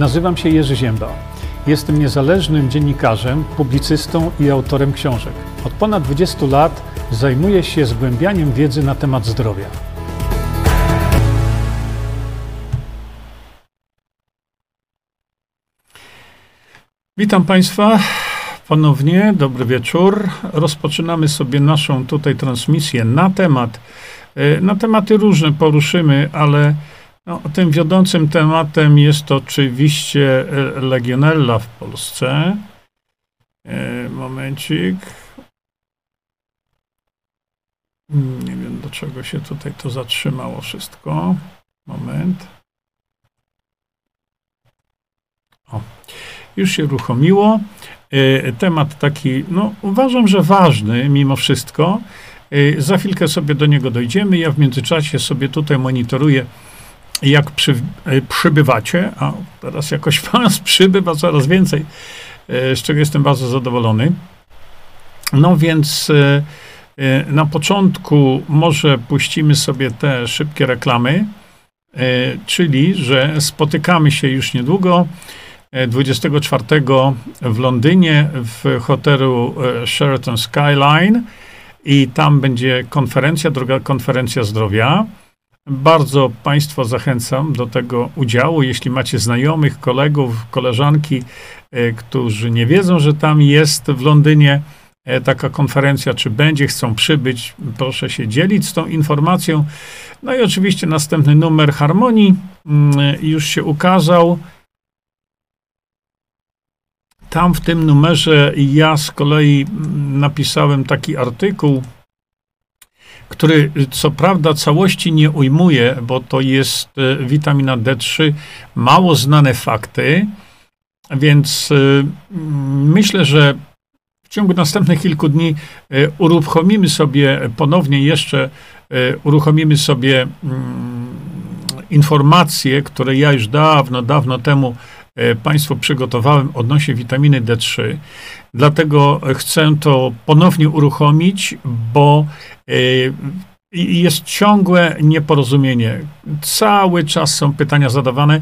Nazywam się Jerzy Ziemba. Jestem niezależnym dziennikarzem, publicystą i autorem książek. Od ponad 20 lat zajmuję się zgłębianiem wiedzy na temat zdrowia. Witam Państwa ponownie, dobry wieczór. Rozpoczynamy sobie naszą tutaj transmisję na temat, e, na tematy różne poruszymy, ale no, tym wiodącym tematem jest oczywiście e, Legionella w Polsce. E, momencik. Nie wiem, do czego się tutaj to zatrzymało wszystko. Moment. O, już się uruchomiło. E, temat taki, no uważam, że ważny mimo wszystko. Za chwilkę sobie do niego dojdziemy. Ja w międzyczasie sobie tutaj monitoruję jak przy, e, przybywacie, a teraz jakoś was przybywa coraz więcej, e, z czego jestem bardzo zadowolony. No więc e, na początku może puścimy sobie te szybkie reklamy, czyli że spotykamy się już niedługo 24 w Londynie w hotelu Sheraton Skyline i tam będzie konferencja, druga konferencja zdrowia. Bardzo Państwa zachęcam do tego udziału. Jeśli macie znajomych, kolegów, koleżanki, e, którzy nie wiedzą, że tam jest w Londynie e, taka konferencja, czy będzie, chcą przybyć, proszę się dzielić z tą informacją. No i oczywiście następny numer Harmonii mm, już się ukazał. Tam w tym numerze ja z kolei mm, napisałem taki artykuł, który co prawda całości nie ujmuje, bo to jest e, witamina D3, mało znane fakty, więc e, myślę, że w ciągu następnych kilku dni e, uruchomimy sobie ponownie jeszcze, uruchomimy sobie mm, informacje, które ja już dawno, dawno temu Państwu przygotowałem odnośnie witaminy D3. Dlatego chcę to ponownie uruchomić, bo jest ciągłe nieporozumienie. Cały czas są pytania zadawane.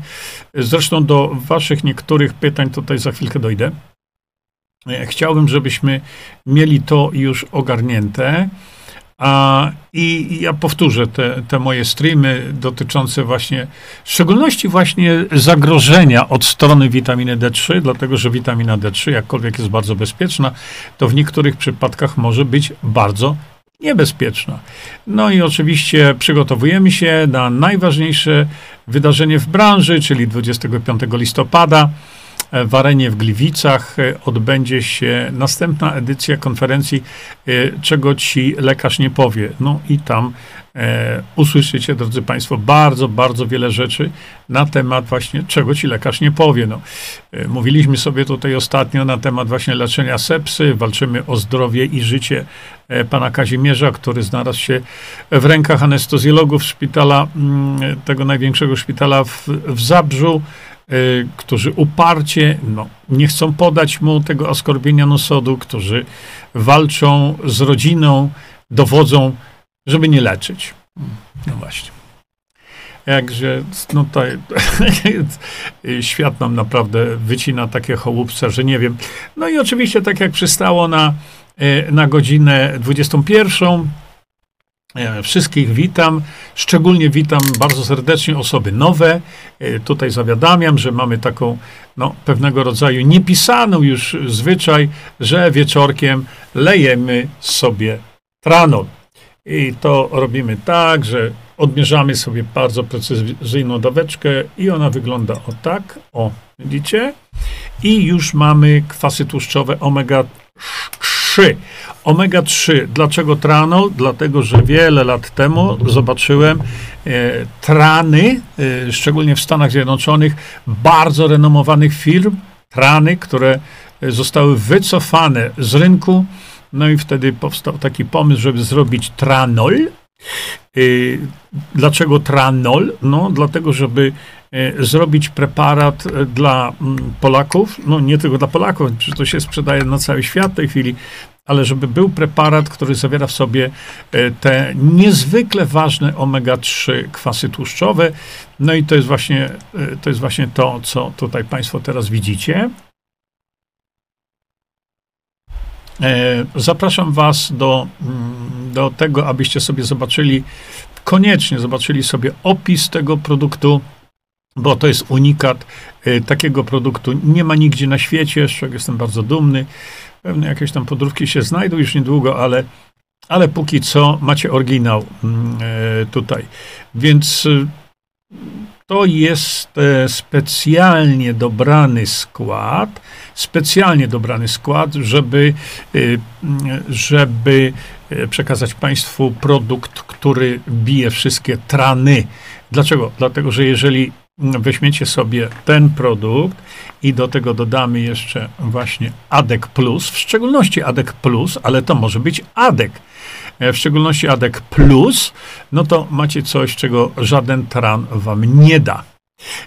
Zresztą do Waszych niektórych pytań tutaj za chwilkę dojdę. Chciałbym, żebyśmy mieli to już ogarnięte. A, I ja powtórzę te, te moje streamy dotyczące właśnie, w szczególności właśnie zagrożenia od strony witaminy D3, dlatego że witamina D3, jakkolwiek jest bardzo bezpieczna, to w niektórych przypadkach może być bardzo niebezpieczna. No i oczywiście przygotowujemy się na najważniejsze wydarzenie w branży, czyli 25 listopada w arenie w Gliwicach e, odbędzie się następna edycja konferencji e, Czego ci lekarz nie powie. No i tam e, usłyszycie, drodzy Państwo, bardzo, bardzo wiele rzeczy na temat właśnie czego ci lekarz nie powie. No, e, mówiliśmy sobie tutaj ostatnio na temat właśnie leczenia sepsy, walczymy o zdrowie i życie e, pana Kazimierza, który znalazł się w rękach anestezjologów szpitala, mm, tego największego szpitala w, w Zabrzu. Y, którzy uparcie no, nie chcą podać mu tego oskorbienia nosodu, którzy walczą z rodziną, dowodzą, żeby nie leczyć. No właśnie. Jakże, no to, świat nam naprawdę wycina takie chołupce, że nie wiem. No i oczywiście, tak jak przystało na, y, na godzinę 21, E, wszystkich witam. Szczególnie witam bardzo serdecznie osoby nowe. E, tutaj zawiadamiam, że mamy taką no, pewnego rodzaju niepisaną już zwyczaj, że wieczorkiem lejemy sobie tranol. I to robimy tak, że odmierzamy sobie bardzo precyzyjną daweczkę i ona wygląda o tak. O, widzicie? I już mamy kwasy tłuszczowe omega 3. Omega 3. Dlaczego tranol? Dlatego, że wiele lat temu zobaczyłem e, trany, e, szczególnie w Stanach Zjednoczonych, bardzo renomowanych firm, trany, które zostały wycofane z rynku. No i wtedy powstał taki pomysł, żeby zrobić tranol. E, dlaczego tranol? No, dlatego, żeby zrobić preparat dla mm, Polaków, no nie tylko dla Polaków, przecież to się sprzedaje na cały świat w tej chwili, ale żeby był preparat, który zawiera w sobie te niezwykle ważne omega-3 kwasy tłuszczowe. No i to jest właśnie to, jest właśnie to co tutaj Państwo teraz widzicie. E, zapraszam Was do, mm, do tego, abyście sobie zobaczyli, koniecznie zobaczyli sobie opis tego produktu, bo to jest unikat. E, takiego produktu nie ma nigdzie na świecie, z czego jestem bardzo dumny. Pewne jakieś tam podróbki się znajdą już niedługo, ale, ale póki co macie oryginał mm, e, tutaj. Więc to jest specjalnie dobrany skład, specjalnie dobrany skład, żeby, y, żeby y, przekazać Państwu produkt, który bije wszystkie trany. Dlaczego? Dlatego, że jeżeli weźmiecie sobie ten produkt i do tego dodamy jeszcze właśnie ADEK Plus, w szczególności ADEK Plus, ale to może być ADEK, e, w szczególności ADEK Plus, no to macie coś, czego żaden tran wam nie da.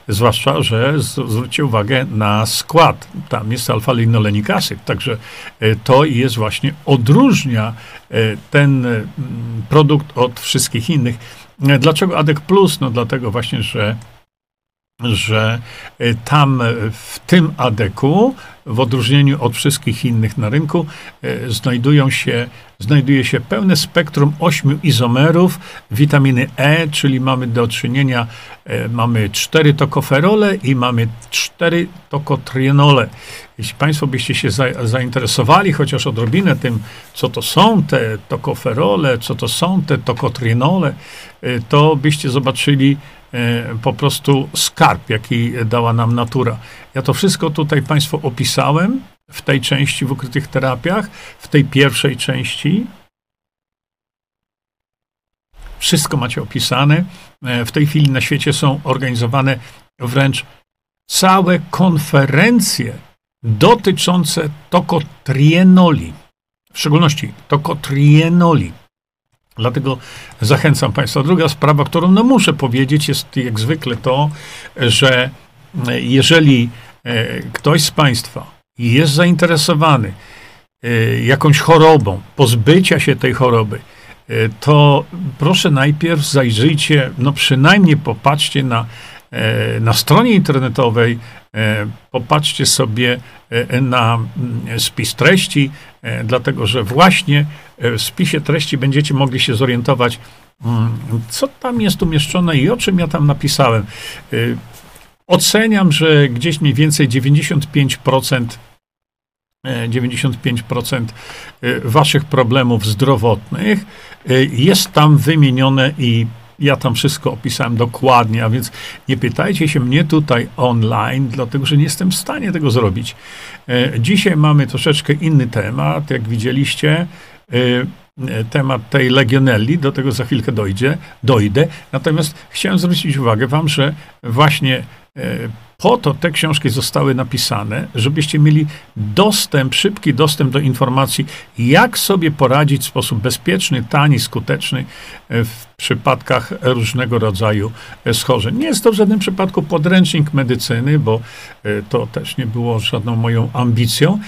Zwłaszcza, że zwróćcie uwagę na skład. Tam jest alfa-linolenik także e, to jest właśnie odróżnia e, ten produkt od wszystkich innych. Dlaczego ADEK Plus? No dlatego właśnie, że że tam w tym adeku, w odróżnieniu od wszystkich innych na rynku, znajdują się znajduje się pełne spektrum ośmiu izomerów witaminy E, czyli mamy do czynienia, mamy cztery tokoferole i mamy cztery tokotrienole. Jeśli Państwo byście się za, zainteresowali chociaż odrobinę tym, co to są te tokoferole, co to są te tokotrienole, to byście zobaczyli po prostu skarb, jaki dała nam natura. Ja to wszystko tutaj Państwu opisałem w tej części w ukrytych terapiach, w tej pierwszej części. Wszystko macie opisane. E, w tej chwili na świecie są organizowane wręcz całe konferencje dotyczące tokotrienoli, w szczególności tokotrienoli. Dlatego zachęcam Państwa. Druga sprawa, którą no muszę powiedzieć, jest jak zwykle to, że e, jeżeli e, ktoś z Państwa jest zainteresowany e, jakąś chorobą, pozbycia się tej choroby, to proszę najpierw zajrzyjcie, no przynajmniej popatrzcie na, na stronie internetowej, popatrzcie sobie na mm, spis treści, dlatego że właśnie w spisie treści będziecie mogli się zorientować, mm, co tam jest umieszczone i o czym ja tam napisałem. Oceniam, że gdzieś mniej więcej 95% 95% e, waszych problemów zdrowotnych e, jest tam wymienione i ja tam wszystko opisałem dokładnie, a więc nie pytajcie się mnie tutaj online, dlatego że nie jestem w stanie tego zrobić. E, dzisiaj mamy troszeczkę inny temat, jak widzieliście temat tej legionelli, do tego za chwilkę dojdzie, dojdę. Natomiast chciałem zwrócić uwagę wam, że właśnie po to te książki zostały napisane, żebyście mieli dostęp, szybki dostęp do informacji, jak sobie poradzić w sposób bezpieczny, tani, skuteczny w przypadkach różnego rodzaju e, schorzeń. Nie jest to w żadnym przypadku podręcznik medycyny, bo e, to też nie było żadną moją ambicją.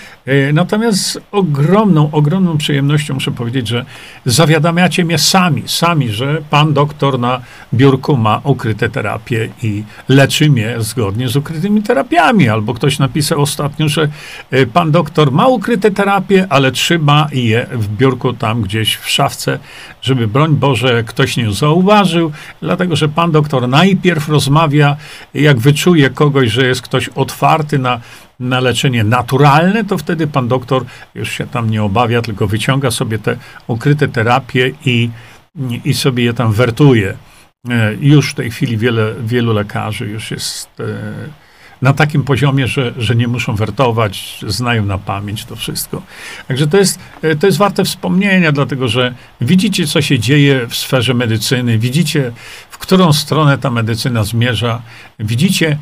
Natomiast z ogromną, ogromną przyjemnością muszę powiedzieć, że zawiadamiacie mnie sami, sami, że pan doktor na biurku ma ukryte terapie i leczy mnie zgodnie z ukrytymi terapiami. Albo ktoś napisał ostatnio, że e, pan doktor ma ukryte terapie, ale trzyma je w biurku tam gdzieś w szafce, żeby broń Boże ktoś nie zauważył, dlatego że pan doktor najpierw rozmawia, jak wyczuje kogoś, że jest ktoś otwarty na na leczenie naturalne, to wtedy pan doktor już się tam nie obawia, tylko wyciąga sobie te ukryte terapie i, i sobie je tam wertuje. E, już w tej chwili wiele, wielu lekarzy już jest e, na takim poziomie, że, że nie muszą wertować, znają na pamięć to wszystko. Także to jest, e, to jest warte wspomnienia, dlatego że widzicie, co się dzieje w sferze medycyny, widzicie, w którą stronę ta medycyna zmierza, widzicie,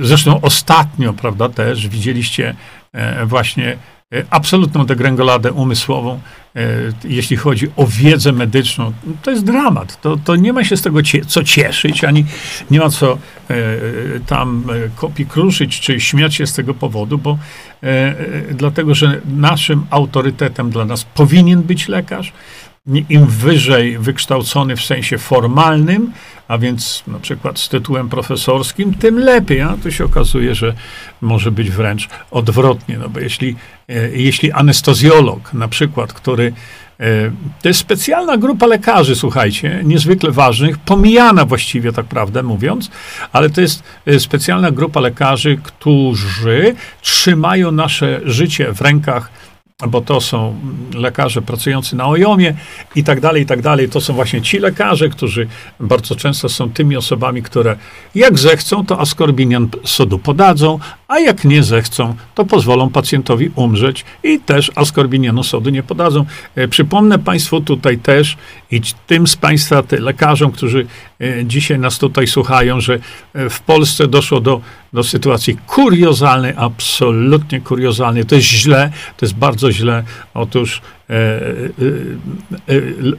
zresztą ostatnio, prawda, też widzieliście właśnie absolutną degrengoladę umysłową E, jeśli chodzi o wiedzę medyczną, to jest dramat. To, to nie ma się z tego cie, co cieszyć, ani nie ma co tam kopi kruszyć, czy śmiać się z tego powodu, bo dlatego, że naszym autorytetem dla nas powinien być lekarz, im wyżej wykształcony w sensie formalnym, a więc na przykład z tytułem profesorskim, tym lepiej. A tu się okazuje, że może być wręcz odwrotnie, no bo jeśli, e, jeśli anestezjolog na przykład, który e, to jest specjalna grupa lekarzy, słuchajcie, niezwykle ważnych, pomijana właściwie, tak prawdę mówiąc, ale to jest e, specjalna grupa lekarzy, którzy trzymają nasze życie w rękach bo to są lekarze pracujący na ojomie i tak dalej, i tak dalej. To są właśnie ci lekarze, którzy bardzo często są tymi osobami, które jak zechcą, to askorbinian sodu podadzą, a jak nie zechcą, to pozwolą pacjentowi umrzeć i też askorbinianu sodu nie podadzą. E, przypomnę Państwu tutaj też i tym z Państwa, ty, lekarzom, którzy e, dzisiaj nas tutaj słuchają, że e, w Polsce doszło do, do sytuacji kuriozalnej, absolutnie kuriozalnej. To jest źle, to jest bardzo źle. Otóż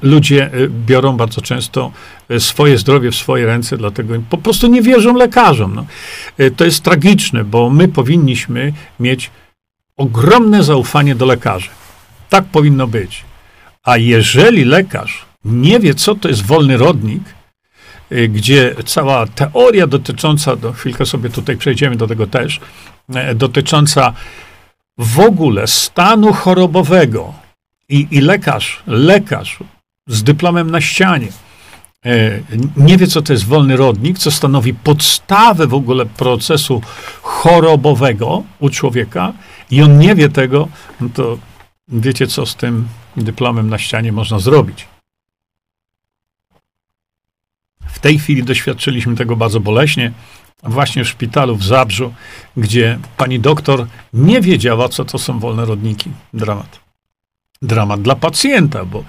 ludzie biorą bardzo często swoje zdrowie w swoje ręce, dlatego po prostu nie wierzą lekarzom. No. To jest tragiczne, bo my powinniśmy mieć ogromne zaufanie do lekarzy. Tak powinno być. A jeżeli lekarz nie wie, co to jest wolny rodnik, gdzie cała teoria dotycząca, do chwilkę sobie tutaj przejdziemy do tego też, e, dotycząca w ogóle stanu chorobowego i, i lekarz, lekarz z dyplomem na ścianie, e, nie wie, co to jest wolny rodnik, co stanowi podstawę w ogóle procesu chorobowego u człowieka i on nie wie tego, no to wiecie, co z tym dyplomem na ścianie można zrobić. W tej chwili doświadczyliśmy tego bardzo boleśnie, właśnie w szpitalu w Zabrzu, gdzie pani doktor nie wiedziała, co to są wolne rodniki. Dramat. Dramat dla pacjenta, bo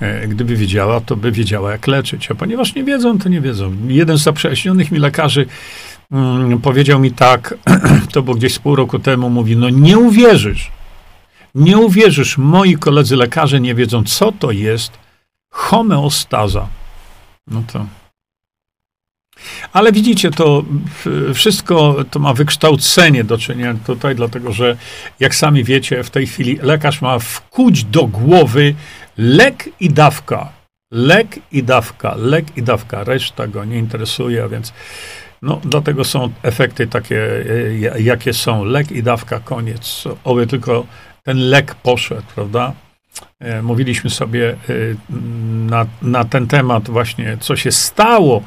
e, gdyby wiedziała, to by wiedziała, jak leczyć. A ponieważ nie wiedzą, to nie wiedzą. Jeden z zaprzyjaźnionych mi lekarzy mm, powiedział mi tak, to było gdzieś pół roku temu, mówi, no nie uwierzysz, nie uwierzysz, moi koledzy lekarze nie wiedzą, co to jest homeostaza. No to ale widzicie, to wszystko to ma wykształcenie do czynienia tutaj, dlatego że jak sami wiecie, w tej chwili lekarz ma wkuć do głowy lek i dawka. Lek i dawka, lek i dawka. Reszta go nie interesuje, a więc no, dlatego są efekty takie, e, jakie są. Lek i dawka, koniec. Oby tylko ten lek poszedł, prawda? E, mówiliśmy sobie e, na, na ten temat właśnie, co się stało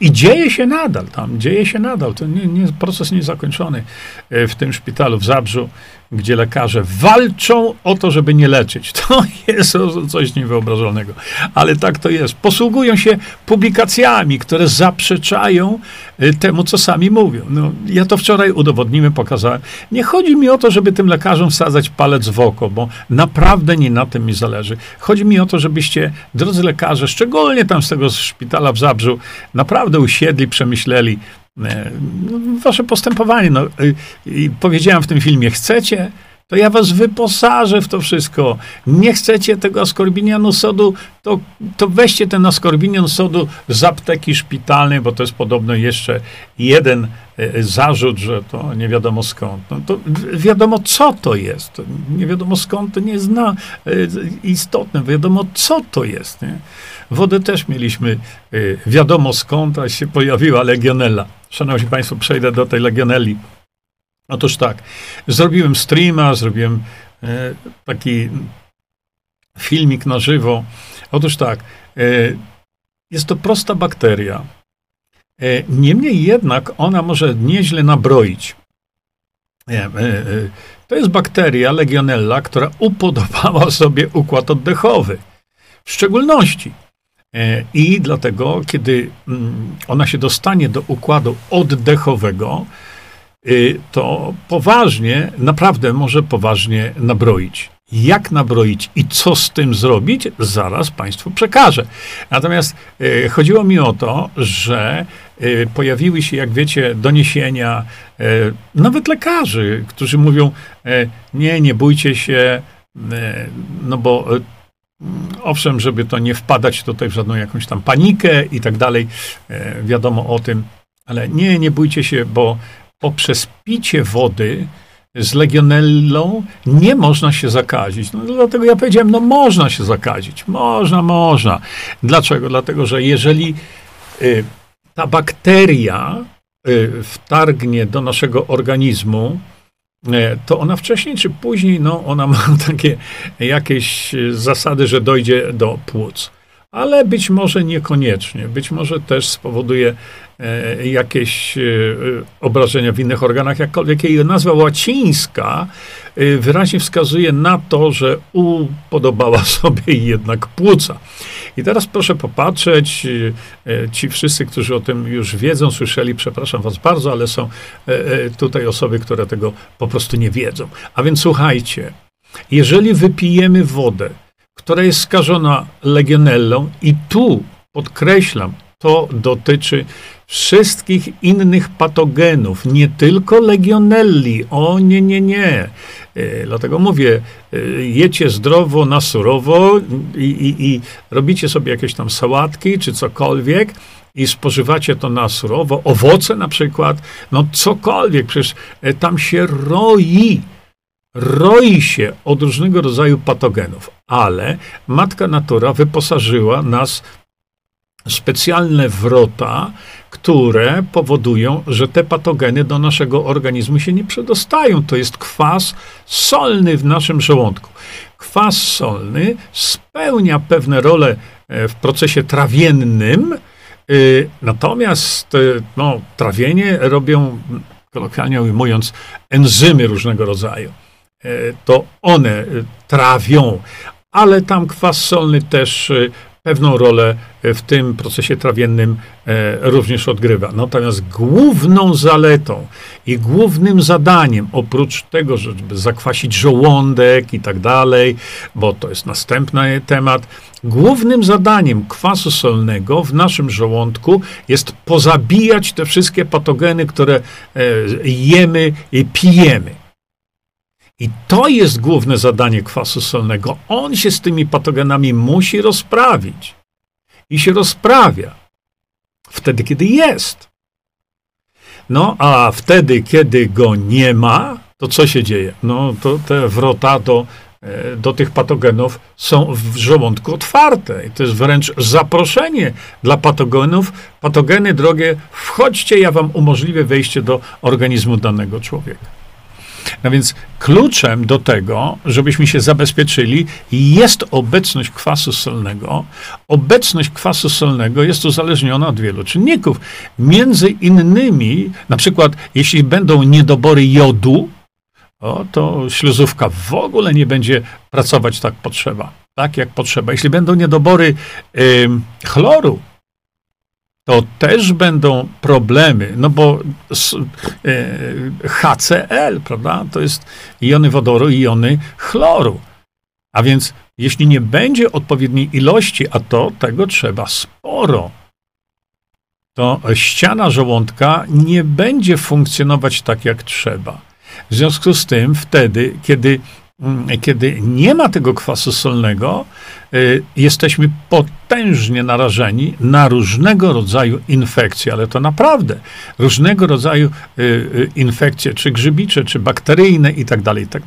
i dzieje się nadal tam, dzieje się nadal. To nie, nie, proces niezakończony e, w tym szpitalu w Zabrzu, gdzie lekarze walczą o to, żeby nie leczyć. To jest coś niewyobrażalnego. Ale tak to jest. Posługują się publikacjami, które zaprzeczają e, temu, co sami mówią. No, ja to wczoraj udowodniłem, pokazałem. Nie chodzi mi o to, żeby tym lekarzom wsadzać palec w oko, bo naprawdę nie na tym mi zależy. Chodzi mi o to, żebyście, drodzy lekarze, szczególnie tam z tego szpitala w Zabrzu, naprawdę usiedli, przemyśleli, wasze postępowanie. No, i powiedziałem w tym filmie, chcecie, to ja was wyposażę w to wszystko. Nie chcecie tego askorbinianu sodu, to, to weźcie ten askorbinian sodu z apteki szpitalnej, bo to jest podobno jeszcze jeden e, zarzut, że to nie wiadomo skąd. No to wiadomo, co to jest. Nie wiadomo skąd, to nie jest na, e, istotne. Wiadomo, co to jest. Nie? Wodę też mieliśmy wiadomo skąd, a się pojawiła legionella. Szanowni Państwo, przejdę do tej Legionelli. Otóż tak, zrobiłem streama, zrobiłem e, taki filmik na żywo. Otóż tak, e, jest to prosta bakteria. E, niemniej jednak ona może nieźle nabroić. E, e, to jest bakteria Legionella, która upodobała sobie układ oddechowy. W szczególności I dlatego, kiedy mm, ona się dostanie do układu oddechowego, y, to poważnie, naprawdę może poważnie nabroić. Jak nabroić i co z tym zrobić, zaraz Państwu przekażę. Natomiast e, chodziło mi o to, że e, pojawiły się, jak wiecie, doniesienia nawet lekarzy, którzy mówią: Nie, nie bójcie się, no bo Owszem, żeby to nie wpadać tutaj w żadną jakąś tam panikę i tak dalej, e, wiadomo o tym, Ale nie, nie bójcie się, bo poprzez picie wody z legionellą nie można się zakazić. No, dlatego ja powiedziałem, no można się zakazić. Można, można. Dlaczego? Dlatego, że jeżeli y, ta bakteria y, wtargnie do naszego organizmu, to ona wcześniej czy później, no ona ma takie jakieś zasady, że dojdzie do płuc ale być może niekoniecznie. Być może też spowoduje e, jakieś e, obrażenia w innych organach, jakkolwiek jej nazwa łacińska e, wyraźnie wskazuje na to, że upodobała sobie jednak płuca. I teraz proszę popatrzeć, ci wszyscy, którzy o tym już wiedzą, słyszeli, przepraszam was bardzo, ale są tutaj osoby, które tego po prostu nie wiedzą. A więc słuchajcie, jeżeli wypijemy wodę, która jest skażona legionellą i tu podkreślam, to dotyczy wszystkich innych patogenów, nie tylko legionelli. O nie, nie, nie. E, dlatego mówię, e, jecie zdrowo na surowo i, i, i robicie sobie jakieś tam sałatki czy cokolwiek i spożywacie to na surowo, owoce na przykład, no cokolwiek, przecież e, tam się roi. Roi się od różnego rodzaju patogenów, ale matka natura wyposażyła nas w specjalne wrota, które powodują, że te patogeny do naszego organizmu się nie przedostają. To jest kwas solny w naszym żołądku. Kwas solny spełnia pewne role e, w procesie trawiennym, e, natomiast e, no, trawienie robią, kolokwialnie ujmując, enzymy różnego rodzaju. To one trawią, ale tam kwas solny też pewną rolę w tym procesie trawiennym również odgrywa. Natomiast główną zaletą i głównym zadaniem, oprócz tego, żeby zakwasić żołądek i tak dalej, bo to jest następny temat, głównym zadaniem kwasu solnego w naszym żołądku jest pozabijać te wszystkie patogeny, które jemy i pijemy. I to jest główne zadanie kwasu solnego. On się z tymi patogenami musi rozprawić. I się rozprawia. Wtedy, kiedy jest. No, a wtedy, kiedy go nie ma, to co się dzieje? No, to te wrota do, e, do tych patogenów są w żołądku otwarte. I to jest wręcz zaproszenie dla patogenów. Patogeny drogie, wchodźcie, ja wam umożliwię wejście do organizmu danego człowieka. No więc kluczem do tego, żebyśmy się zabezpieczyli, jest obecność kwasu solnego. Obecność kwasu solnego jest uzależniona od wielu czynników. Między innymi, na przykład, jeśli będą niedobory jodu, o, to śluzówka w ogóle nie będzie pracować tak potrzeba, tak jak potrzeba. Jeśli będą niedobory y, chloru, to też będą problemy, no bo e, HCl, prawda, to jest jony wodoru i jony chloru. A więc jeśli nie będzie odpowiedniej ilości, a to tego trzeba sporo, to ściana żołądka nie będzie funkcjonować tak, jak trzeba. W związku z tym, wtedy, kiedy kiedy nie ma tego kwasu solnego, y, jesteśmy potężnie narażeni na różnego rodzaju infekcje, ale to naprawdę różnego rodzaju y, y, infekcje, czy grzybicze, czy bakteryjne i tak dalej, i tak.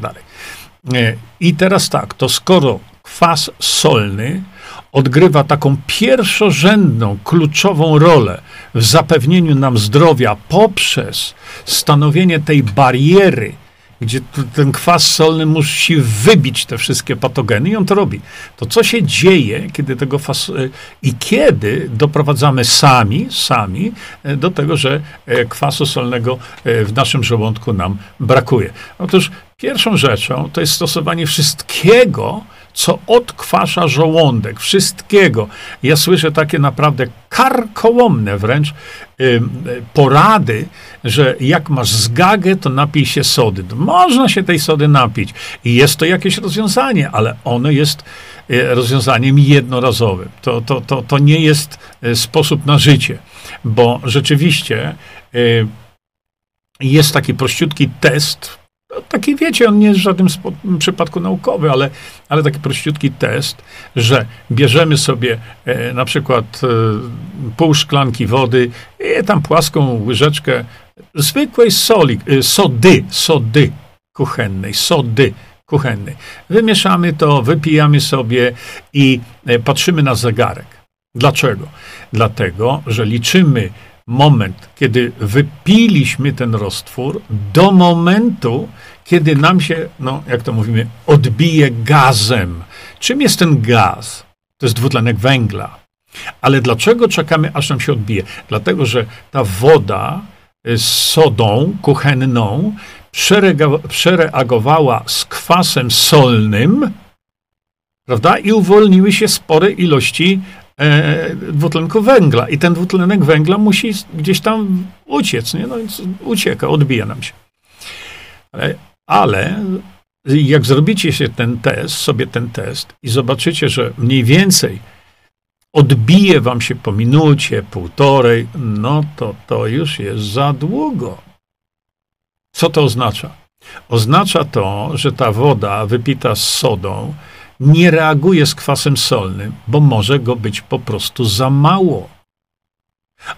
I teraz tak, to skoro kwas solny odgrywa taką pierwszorzędną, kluczową rolę w zapewnieniu nam zdrowia poprzez stanowienie tej bariery, gdzie ten kwas solny musi wybić te wszystkie patogeny i on to robi. To co się dzieje, kiedy tego fas... E, i kiedy doprowadzamy sami, sami e, do tego, że e, kwasu solnego w naszym żołądku nam brakuje. Otóż pierwszą rzeczą to jest stosowanie wszystkiego, co odkwasza żołądek, wszystkiego. Ja słyszę takie naprawdę karkołomne wręcz y, porady, że jak masz zgagę, to napij się sody. Można się tej sody napić i jest to jakieś rozwiązanie, ale ono jest y, rozwiązaniem jednorazowym. To, to, to, to nie jest y, sposób na życie, bo rzeczywiście y, jest taki prościutki test No, taki wiecie, on nie jest w żadnym przypadku naukowy, ale, ale taki prościutki test, że bierzemy sobie e, na przykład e, pół szklanki wody i tam płaską łyżeczkę zwykłej soli, e, sody, sody kuchennej, sody kuchennej. Wymieszamy to, wypijamy sobie i e, patrzymy na zegarek. Dlaczego? Dlatego, że liczymy moment, kiedy wypiliśmy ten roztwór, do momentu, kiedy nam się, no jak to mówimy, odbije gazem. Czym jest ten gaz? To jest dwutlenek węgla. Ale dlaczego czekamy, aż nam się odbije? Dlatego, że ta woda z sodą kuchenną przereagowała z kwasem solnym, prawda? I uwolniły się spore ilości dwutlenku węgla. I ten dwutlenek węgla musi gdzieś tam uciec, nie? No więc ucieka, odbija nam się. Ale, ale jak zrobicie się ten test, sobie ten test i zobaczycie, że mniej więcej odbije wam się po minucie, półtorej, no to to już jest za długo. Co to oznacza? Oznacza to, że ta woda wypita z sodą nie reaguje z kwasem solnym, bo może go być po prostu za mało.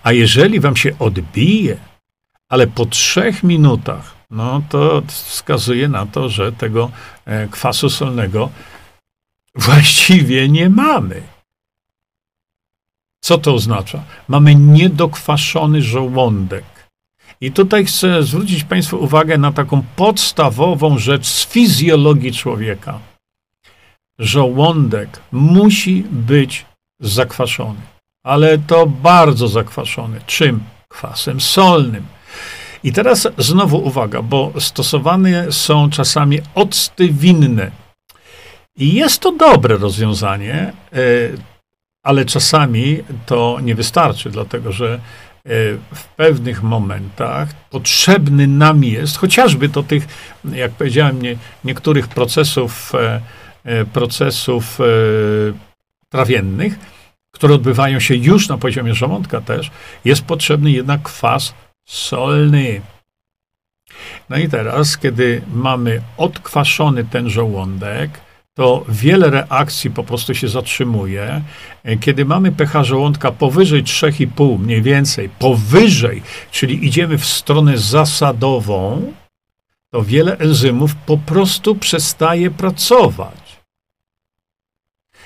A jeżeli wam się odbije, ale po trzech minutach, no to wskazuje na to, że tego e, kwasu solnego właściwie nie mamy. Co to oznacza? Mamy niedokwaszony żołądek. I tutaj chcę zwrócić Państwu uwagę na taką podstawową rzecz z fizjologii człowieka. Żołądek musi być zakwaszony, ale to bardzo zakwaszony. Czym? Kwasem solnym. I teraz znowu uwaga, bo stosowane są czasami octy winne. I jest to dobre rozwiązanie, e, ale czasami to nie wystarczy, dlatego że E, w pewnych momentach potrzebny nam jest, chociażby do tych, jak powiedziałem, nie, niektórych procesów, e, procesów trawiennych, które odbywają się już na poziomie żołądka też, jest potrzebny jednak kwas solny. No i teraz, kiedy mamy odkwaszony ten żołądek, to wiele reakcji po prostu się zatrzymuje. E, kiedy mamy pH żołądka powyżej 3,5, mniej więcej, powyżej, czyli idziemy w stronę zasadową, to wiele enzymów po prostu przestaje pracować.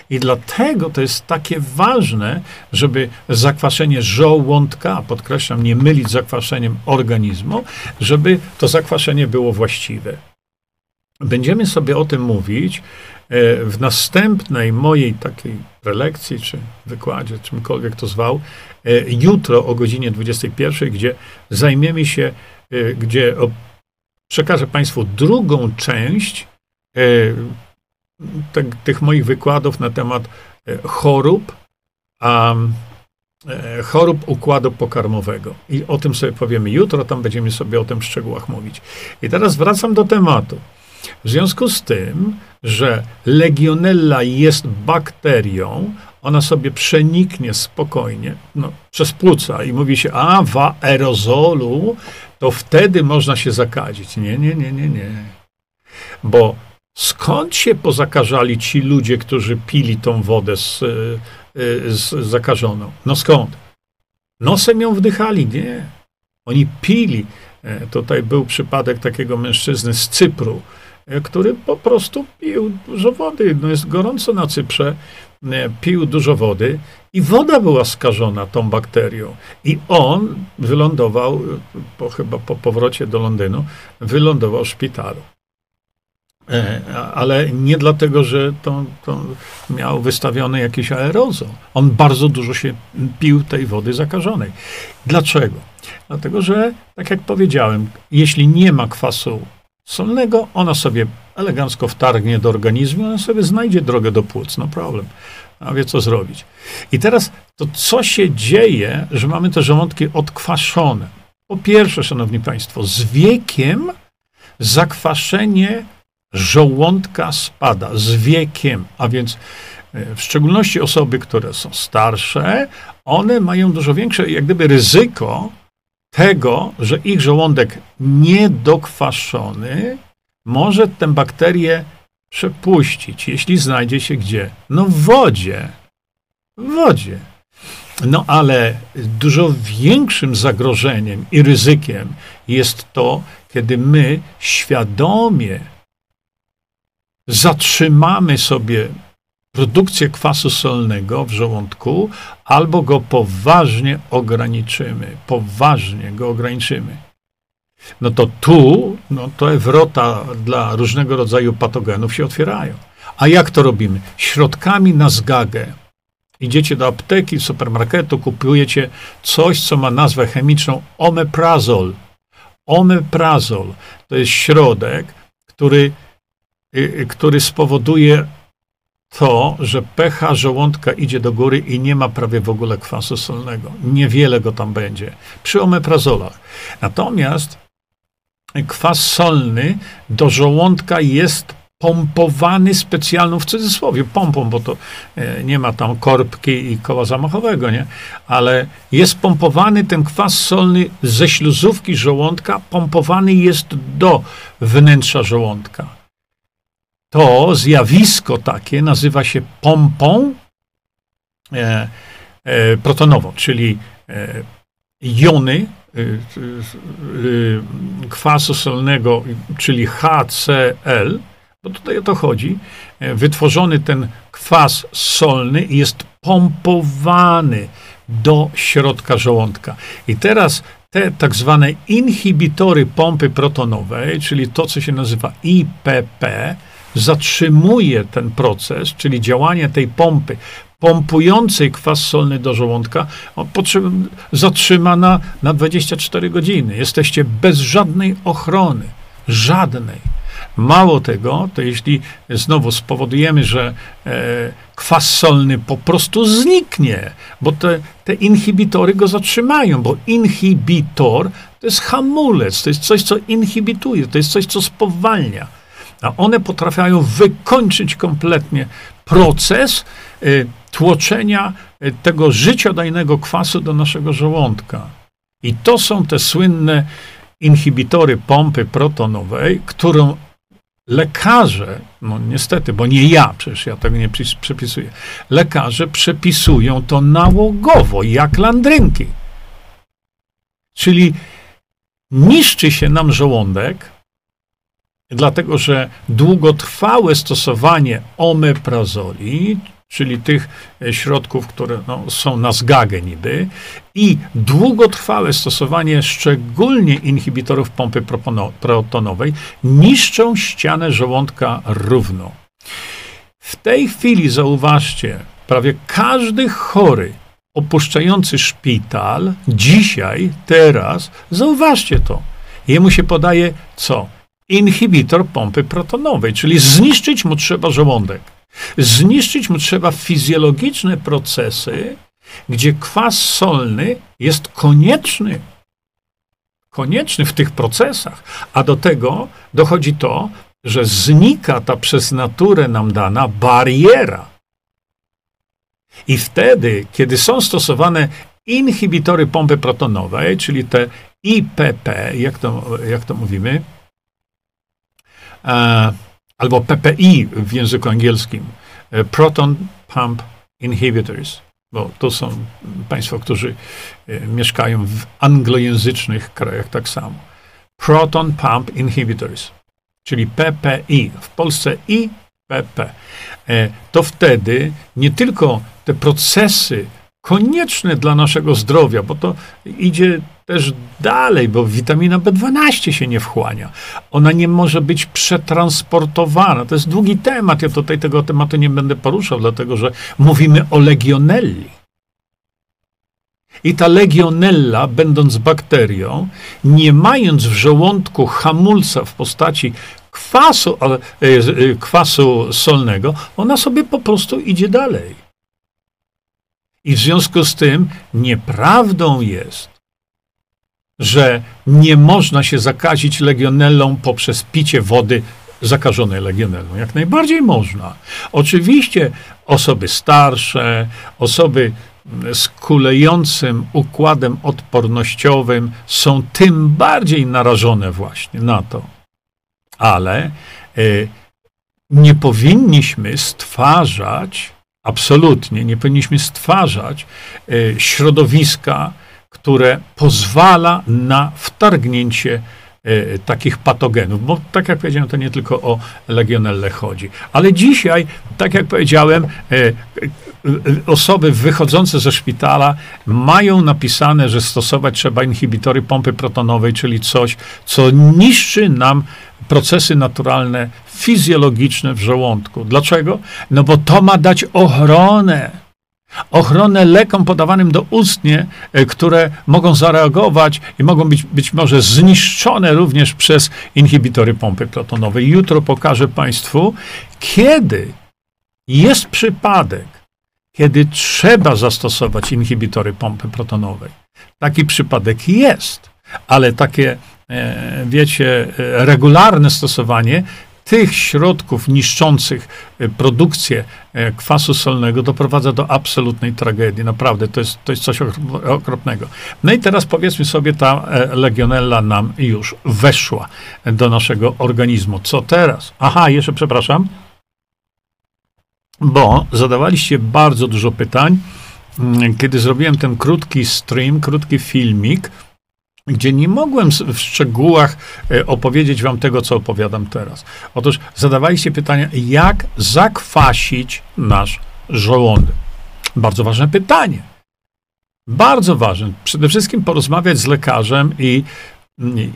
I dlatego to jest takie ważne, żeby zakwaszenie żołądka, podkreślam, nie mylić z zakwaszeniem organizmu, żeby to zakwaszenie było właściwe. Będziemy sobie o tym mówić E, w następnej mojej takiej prelekcji, czy wykładzie, czymkolwiek to zwał, e, jutro o godzinie 21, gdzie zajmiemy się, e, gdzie przekażę Państwu drugą część te, tych moich wykładów na temat chorób, a chorób układu pokarmowego. I o tym sobie powiemy jutro, tam będziemy sobie o tym w szczegółach mówić. I teraz wracam do tematu. W związku z tym, że legionella jest bakterią, ona sobie przeniknie spokojnie no, przez płuca i mówi się, a w aerozolu, to wtedy można się zakazić. Nie, nie, nie, nie, nie. Bo skąd się pozakażali ci ludzie, którzy pili tą wodę z, y, z zakażoną? No skąd? Nosem ją wdychali? Nie. Oni pili. E, tutaj był przypadek takiego mężczyzny z Cypru, E, który po prostu pił dużo wody. No jest gorąco na Cyprze, e, pił dużo wody i woda była skażona tą bakterią. I on wylądował, e, po, chyba po powrocie do Londynu, wylądował w szpitalu. Ale nie dlatego, że to, to miał wystawiony jakiś aerozol. On bardzo dużo się pił tej wody zakażonej. Dlaczego? Dlatego, że, tak jak powiedziałem, jeśli nie ma kwasu solnego, ona sobie elegancko wtargnie do organizmu, ona sobie znajdzie drogę do płuc, no problem. A wie co zrobić. I teraz to co się dzieje, że mamy te żołądki odkwaszone? Po pierwsze, szanowni państwo, z wiekiem zakwaszenie żołądka spada. Z wiekiem, a więc e, w szczególności osoby, które są starsze, one mają dużo większe, jak gdyby, ryzyko tego, że ich żołądek niedokwaszony może tę bakterię przepuścić, jeśli znajdzie się gdzie? No w wodzie. W wodzie. No ale dużo większym zagrożeniem i ryzykiem jest to, kiedy my świadomie zatrzymamy sobie produkcję kwasu solnego w żołądku, albo go poważnie ograniczymy. Poważnie go ograniczymy. No to tu, no to wrota dla różnego rodzaju patogenów się otwierają. A jak to robimy? Środkami na zgagę. Idziecie do apteki, supermarketu, kupujecie coś, co ma nazwę chemiczną omeprazol. Omeprazol to jest środek, który, który spowoduje to, że pH żołądka idzie do góry i nie ma prawie w ogóle kwasu solnego. Niewiele go tam będzie przy omeprazolach. Natomiast kwas solny do żołądka jest pompowany specjalną, w cudzysłowie, pompą, bo to e, nie ma tam korbki i koła zamachowego, nie? Ale jest pompowany ten kwas solny ze śluzówki żołądka, pompowany jest do wnętrza żołądka. To zjawisko takie nazywa się pompą e, e, protonową, czyli e, jony e, e, kwasu solnego, czyli HCl, bo tutaj o to chodzi, e, wytworzony ten kwas solny jest pompowany do środka żołądka. I teraz te tak zwane inhibitory pompy protonowej, czyli to, co się nazywa IPP, zatrzymuje ten proces, czyli działanie tej pompy pompującej kwas solny do żołądka, zatrzyma na, na 24 godziny. Jesteście bez żadnej ochrony. Żadnej. Mało tego, to jeśli znowu spowodujemy, że e, kwas solny po prostu zniknie, bo te, te inhibitory go zatrzymają, bo inhibitor to jest hamulec, to jest coś, co inhibituje, to jest coś, co spowalnia. A one potrafią wykończyć kompletnie proces y, tłoczenia y, tego życiodajnego kwasu do naszego żołądka. I to są te słynne inhibitory pompy protonowej, którą lekarze, no niestety, bo nie ja, przecież ja tego nie przepisuję, lekarze przepisują to nałogowo, jak landrynki. Czyli niszczy się nam żołądek, dlatego że długotrwałe stosowanie omeprazoli, czyli tych e, środków, które no, są na zgagę niby, i długotrwałe stosowanie szczególnie inhibitorów pompy protonowej niszczą ścianę żołądka równo. W tej chwili zauważcie, prawie każdy chory opuszczający szpital dzisiaj, teraz, zauważcie to, jemu się podaje co? Inhibitor pompy protonowej, czyli zniszczyć mu trzeba żołądek. Zniszczyć mu trzeba fizjologiczne procesy, gdzie kwas solny jest konieczny. Konieczny w tych procesach. A do tego dochodzi to, że znika ta przez naturę nam dana bariera. I wtedy, kiedy są stosowane inhibitory pompy protonowej, czyli te IPP, jak to, jak to mówimy, albo PPI w języku angielskim, e, Proton Pump Inhibitors, bo to są Państwo, którzy e, mieszkają w anglojęzycznych krajach tak samo. Proton Pump Inhibitors, czyli PPI, w Polsce IPP. To wtedy nie tylko te procesy konieczne dla naszego zdrowia, bo to idzie też dalej, bo witamina B12 się nie wchłania. Ona nie może być przetransportowana. To jest długi temat. Ja tutaj tego tematu nie będę poruszał, dlatego że mówimy o legionelli. I ta legionella, będąc bakterią, nie mając w żołądku hamulca w postaci kwasu, e, e, kwasu solnego, ona sobie po prostu idzie dalej. I w związku z tym nieprawdą jest, że nie można się zakazić legionellą poprzez picie wody zakażonej legionellą. Jak najbardziej można. Oczywiście osoby starsze, osoby z kulejącym układem odpornościowym są tym bardziej narażone właśnie na to. ale nie powinniśmy stwarzać, absolutnie, nie powinniśmy stwarzać środowiska, które pozwala na wtargnięcie E, takich patogenów, bo tak jak powiedziałem, to nie tylko o legionellę chodzi. Ale dzisiaj, tak jak powiedziałem, e, e, osoby wychodzące ze szpitala mają napisane, że stosować trzeba inhibitory pompy protonowej, czyli coś, co niszczy nam procesy naturalne, fizjologiczne w żołądku. Dlaczego? No bo to ma dać ochronę ochronę lekom podawanym doustnie, e, które mogą zareagować i mogą być być może zniszczone również przez inhibitory pompy protonowej. Jutro pokażę Państwu, kiedy jest przypadek, kiedy trzeba zastosować inhibitory pompy protonowej. Taki przypadek jest, ale takie, e, wiecie, e, regularne stosowanie tych środków niszczących e, produkcję e, kwasu solnego doprowadza do absolutnej tragedii. Naprawdę, to jest, to jest coś okropnego. No i teraz powiedzmy sobie, ta e, legionella nam już weszła do naszego organizmu. Co teraz? Aha, jeszcze przepraszam, bo zadawaliście bardzo dużo pytań, mm, kiedy zrobiłem ten krótki stream, krótki filmik, gdzie nie mogłem w szczegółach e, opowiedzieć wam tego, co opowiadam teraz. Otóż zadawaliście pytania, jak zakwasić nasz żołądek. Bardzo ważne pytanie. Bardzo ważne. Przede wszystkim porozmawiać z lekarzem i,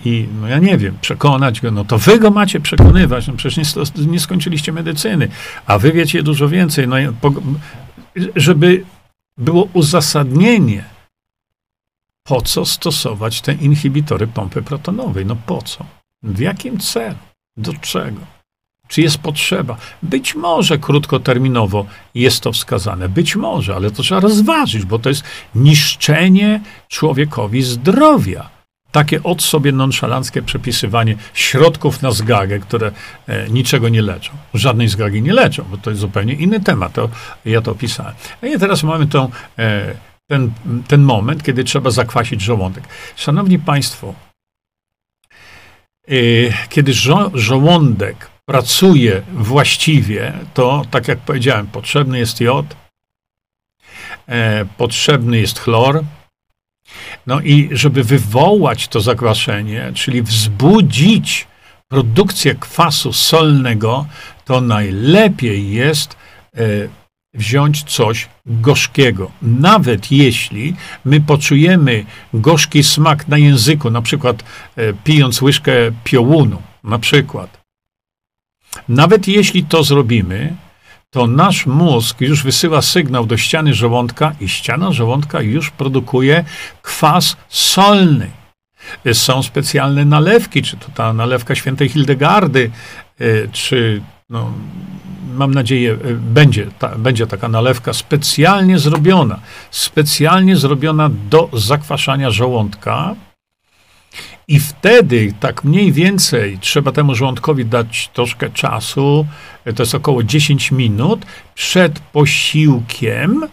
i no ja nie wiem, przekonać go. No to wy go macie przekonywać. No przecież nie, nie skończyliście medycyny, a wy wiecie dużo więcej. No, żeby było uzasadnienie, po co stosować te inhibitory pompy protonowej? No po co? W jakim celu? Do czego? Czy jest potrzeba? Być może krótkoterminowo jest to wskazane, być może, ale to trzeba rozważyć, bo to jest niszczenie człowiekowi zdrowia. Takie od sobie nonszalanckie przepisywanie środków na zgagę, które e, niczego nie leczą. Żadnej zgagi nie leczą, bo to jest zupełnie inny temat. To, ja to opisałem. No i teraz mamy tą e, ten, ten moment, kiedy trzeba zakwasić żołądek. Szanowni Państwo, yy, kiedy żo żołądek pracuje właściwie, to tak jak powiedziałem, potrzebny jest jod, e, potrzebny jest chlor. No i żeby wywołać to zakwaszenie, czyli wzbudzić produkcję kwasu solnego, to najlepiej jest e, wziąć coś gorzkiego. Nawet jeśli my poczujemy gorzki smak na języku, na przykład e, pijąc łyżkę piołunu, na przykład. Nawet jeśli to zrobimy, to nasz mózg już wysyła sygnał do ściany żołądka i ściana żołądka już produkuje kwas solny. E, są specjalne nalewki, czy to ta nalewka świętej Hildegardy, e, czy no, mam nadzieję, e, będzie, ta, będzie taka nalewka specjalnie zrobiona, specjalnie zrobiona do zakwaszania żołądka. I wtedy, tak mniej więcej, trzeba temu żołądkowi dać troszkę czasu, e, to jest około 10 minut, przed posiłkiem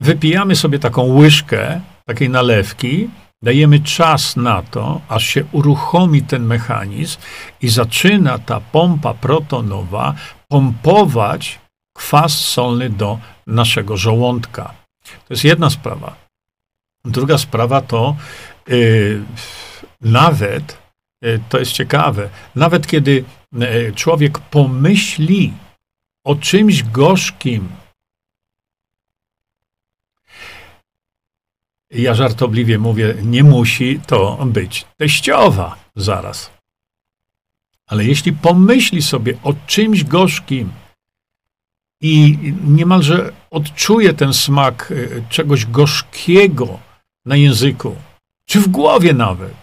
wypijamy sobie taką łyżkę takiej nalewki, dajemy czas na to, aż się uruchomi ten mechanizm i zaczyna ta pompa protonowa pompować kwas solny do naszego żołądka. To jest jedna sprawa. Druga sprawa to yy, nawet, yy, to jest ciekawe, nawet kiedy yy, człowiek pomyśli o czymś gorzkim, ja żartobliwie mówię, nie musi to być teściowa zaraz. Ale jeśli pomyśli sobie o czymś gorzkim i niemalże odczuje ten smak e, czegoś gorzkiego na języku, czy w głowie nawet,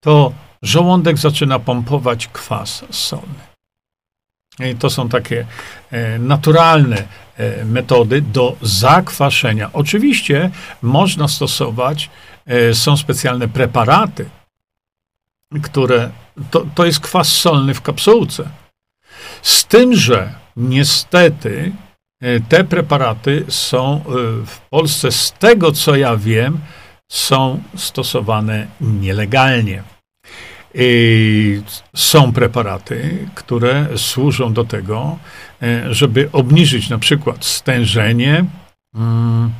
to żołądek zaczyna pompować kwas solny. I to są takie e, naturalne metody do zakwaszenia. Oczywiście można stosować, są specjalne preparaty, które to, to jest kwas solny w kapsułce. Z tym, że niestety e, te preparaty są e, w Polsce, z tego co ja wiem, są stosowane nielegalnie. Są preparaty, które służą do tego, żeby obniżyć na przykład stężenie, mm,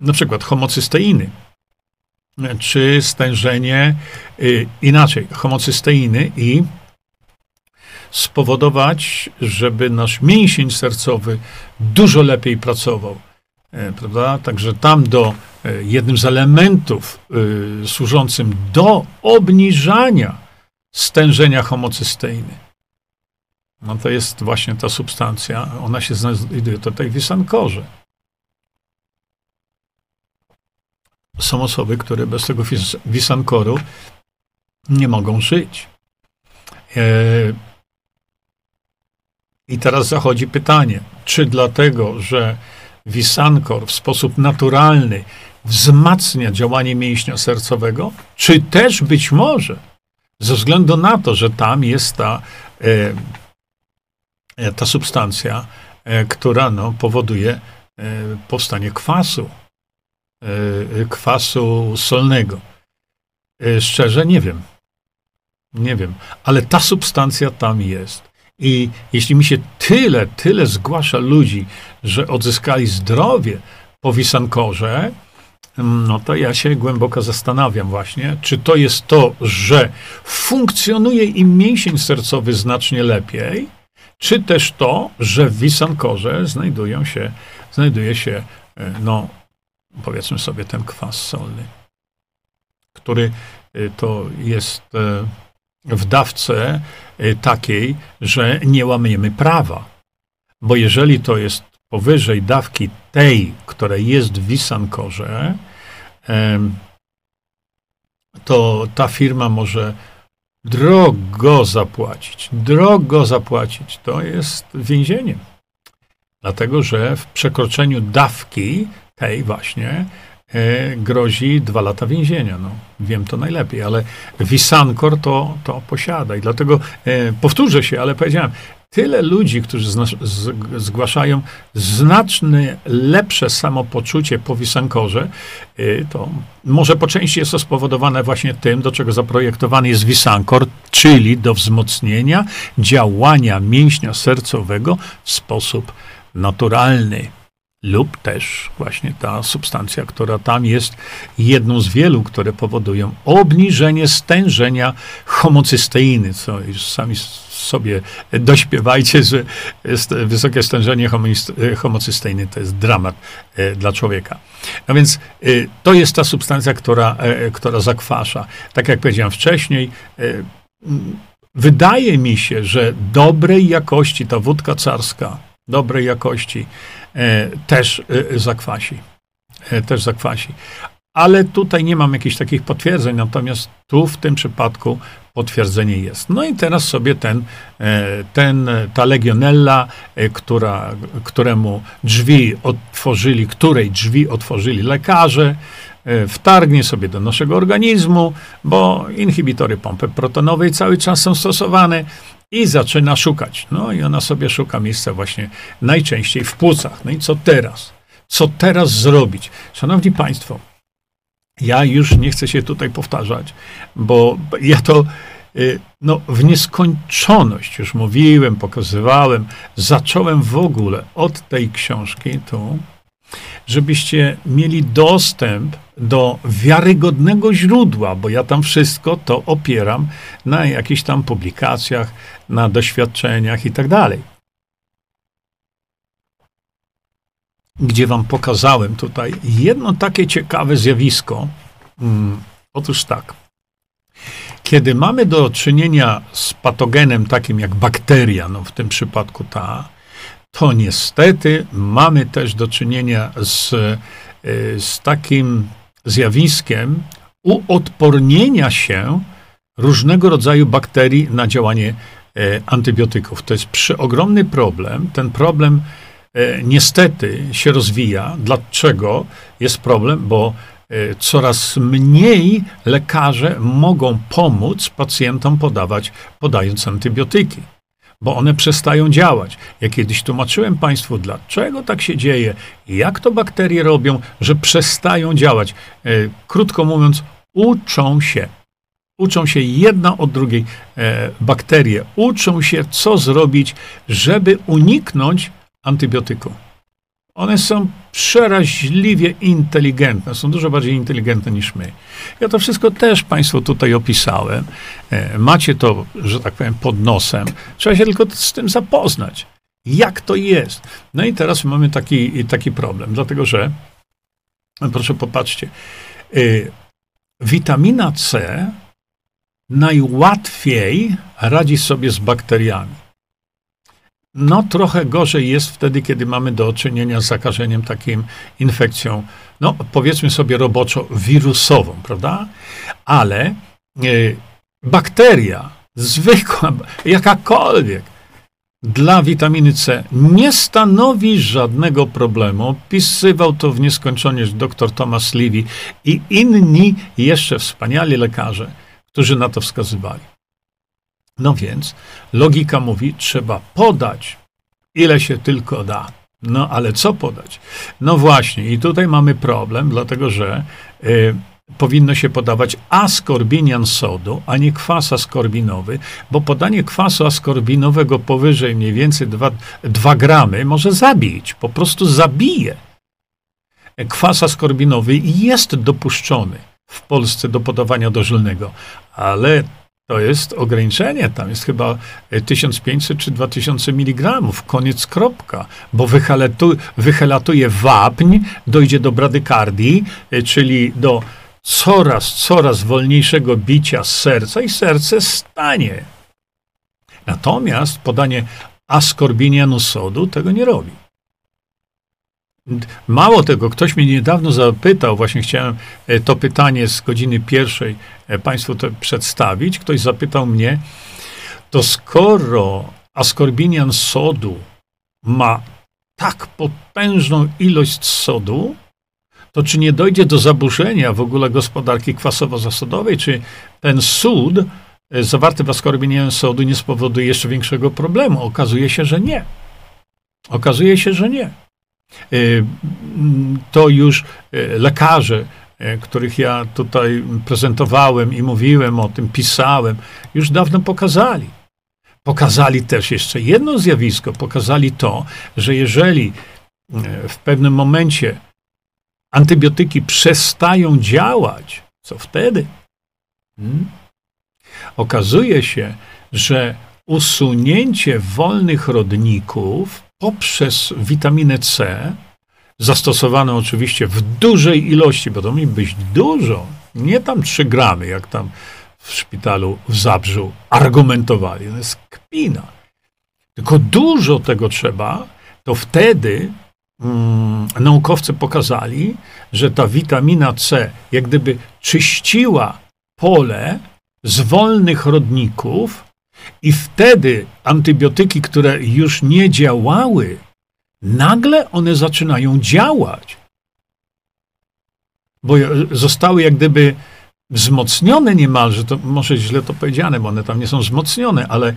na przykład homocysteiny, czy stężenie inaczej, homocysteiny i spowodować, żeby nasz mięsień sercowy dużo lepiej pracował. E, prawda? Także tam do e, jednym z elementów y, służącym do obniżania stężenia homocysteiny. No to jest właśnie ta substancja, ona się znajduje tutaj w wisankorze. Są osoby, które bez tego wisankoru nie mogą żyć. I teraz zachodzi pytanie, czy dlatego, że Wisankor w sposób naturalny wzmacnia działanie mięśnia sercowego, czy też być może ze względu na to, że tam jest ta, e, e ta substancja, e, która no, powoduje e, powstanie kwasu, e, kwasu solnego. E, szczerze nie wiem. Nie wiem, ale ta substancja tam jest. I jeśli mi się tyle, tyle zgłasza ludzi, że odzyskali zdrowie po wisankorze, no to ja się głęboko zastanawiam właśnie, czy to jest to, że funkcjonuje im mięsień sercowy znacznie lepiej, czy też to, że w wisankorze znajdują się, znajduje się, e, no powiedzmy sobie, ten kwas solny, który e, to jest e, w dawce takiej, że nie łamiemy prawa. Bo jeżeli to jest powyżej dawki tej, która jest w Wisankorze, to ta firma może drogo zapłacić. Drogo zapłacić. To jest więzienie. Dlatego, że w przekroczeniu dawki tej właśnie E, grozi dwa lata więzienia. No, wiem to najlepiej, ale Wisankor to, to posiada i dlatego e, powtórzę się, ale powiedziałem, tyle ludzi, którzy z, zgłaszają znacznie lepsze samopoczucie po Wisankorze, e, to może po części jest to spowodowane właśnie tym, do czego zaprojektowany jest Wisankor, czyli do wzmocnienia działania mięśnia sercowego w sposób naturalny lub też właśnie ta substancja, która tam jest jedną z wielu, które powodują obniżenie stężenia homocysteiny, co już sami sobie dośpiewajcie, że wysokie stężenie homocysteiny to jest dramat e, dla człowieka. No więc e, to jest ta substancja, która, e, która zakwasza. Tak jak powiedziałem wcześniej, wydaje mi się, że dobrej jakości ta wódka carska, dobrej jakości, E, też e, zakwasi. E, też zakwasi. Ale tutaj nie mam jakichś takich potwierdzeń, natomiast tu w tym przypadku potwierdzenie jest. No i teraz sobie ten, ten ta legionella, która, któremu drzwi otworzyli, której drzwi otworzyli lekarze, wtargnie sobie do naszego organizmu, bo inhibitory pompy protonowej cały czas są stosowane i zaczyna szukać. No i ona sobie szuka miejsca właśnie najczęściej w płucach. No i co teraz? Co teraz zrobić? Szanowni Państwo, ja już nie chcę się tutaj powtarzać, bo ja to y, no, w nieskończoność już mówiłem, pokazywałem, zacząłem w ogóle od tej książki tu, żebyście mieli dostęp do wiarygodnego źródła, bo ja tam wszystko to opieram na jakichś tam publikacjach, na doświadczeniach i tak dalej. Gdzie wam pokazałem tutaj jedno takie ciekawe zjawisko. Hmm, otóż tak. Kiedy mamy do czynienia z patogenem takim jak bakteria, no w tym przypadku ta, to niestety mamy też do czynienia z, e, z takim zjawiskiem uodpornienia się różnego rodzaju bakterii na działanie e, antybiotyków. To jest przeogromny problem. Ten problem e, niestety się rozwija. Dlaczego jest problem? Bo coraz mniej lekarze mogą pomóc pacjentom podawać, podając antybiotyki bo one przestają działać. Ja kiedyś tłumaczyłem Państwu, dlaczego tak się dzieje, jak to bakterie robią, że przestają działać. E, krótko mówiąc, uczą się. Uczą się jedna od drugiej e, bakterie. Uczą się, co zrobić, żeby uniknąć antybiotyku. One są przeraźliwie inteligentne, są dużo bardziej inteligentne niż my. Ja to wszystko też Państwu tutaj opisałem. E, macie to, że tak powiem, pod nosem. Trzeba się tylko z tym zapoznać. Jak to jest? No i teraz mamy taki, taki problem, dlatego że, proszę popatrzcie, y, witamina C najłatwiej radzi sobie z bakteriami. No, trochę gorzej jest wtedy, kiedy mamy do czynienia z zakażeniem takim infekcją, no powiedzmy sobie roboczo wirusową, prawda? Ale y, bakteria, zwykła, jakakolwiek, dla witaminy C nie stanowi żadnego problemu. Opisywał to w nieskończoność dr Thomas Levy i inni jeszcze wspaniali lekarze, którzy na to wskazywali. No więc logika mówi, trzeba podać, ile się tylko da. No ale co podać? No właśnie, i tutaj mamy problem, dlatego że y, powinno się podawać askorbinian sodu, a nie kwas askorbinowy, bo podanie kwasu askorbinowego powyżej mniej więcej 2, 2 gramy może zabić, po prostu zabije. Kwas askorbinowy jest dopuszczony w Polsce do podawania dożylnego, ale to jest ograniczenie, tam jest chyba 1500 czy 2000 mg, koniec kropka, bo wychelatuje wapń, dojdzie do bradykardii, czyli do coraz, coraz wolniejszego bicia serca i serce stanie. Natomiast podanie askorbinianu sodu tego nie robi. Mało tego, ktoś mnie niedawno zapytał, właśnie chciałem e, to pytanie z godziny pierwszej e, Państwu przedstawić. Ktoś zapytał mnie, to skoro askorbinian sodu ma tak potężną ilość sodu, to czy nie dojdzie do zaburzenia w ogóle gospodarki kwasowo-zasodowej, czy ten sód e, zawarty w askorbinie sodu nie spowoduje jeszcze większego problemu? Okazuje się, że nie. Okazuje się, że nie. E, to już e, lekarze, których ja tutaj prezentowałem i mówiłem o tym, pisałem, już dawno pokazali. Pokazali też jeszcze jedno zjawisko, pokazali to, że jeżeli w pewnym momencie antybiotyki przestają działać, co wtedy? Hmm? Okazuje się, że usunięcie wolnych rodników poprzez witaminę C, zastosowaną oczywiście w dużej ilości, bo to mi być dużo, nie tam 3 gramy, jak tam w szpitalu w Zabrzu argumentowali. To jest kpina. Tylko dużo tego trzeba, to wtedy Mm, naukowcy pokazali, że ta witamina C jak gdyby czyściła pole z wolnych rodników i wtedy antybiotyki, które już nie działały, nagle one zaczynają działać. Bo zostały jak gdyby wzmocnione niemalże, to może źle to powiedziane, bo one tam nie są wzmocnione, ale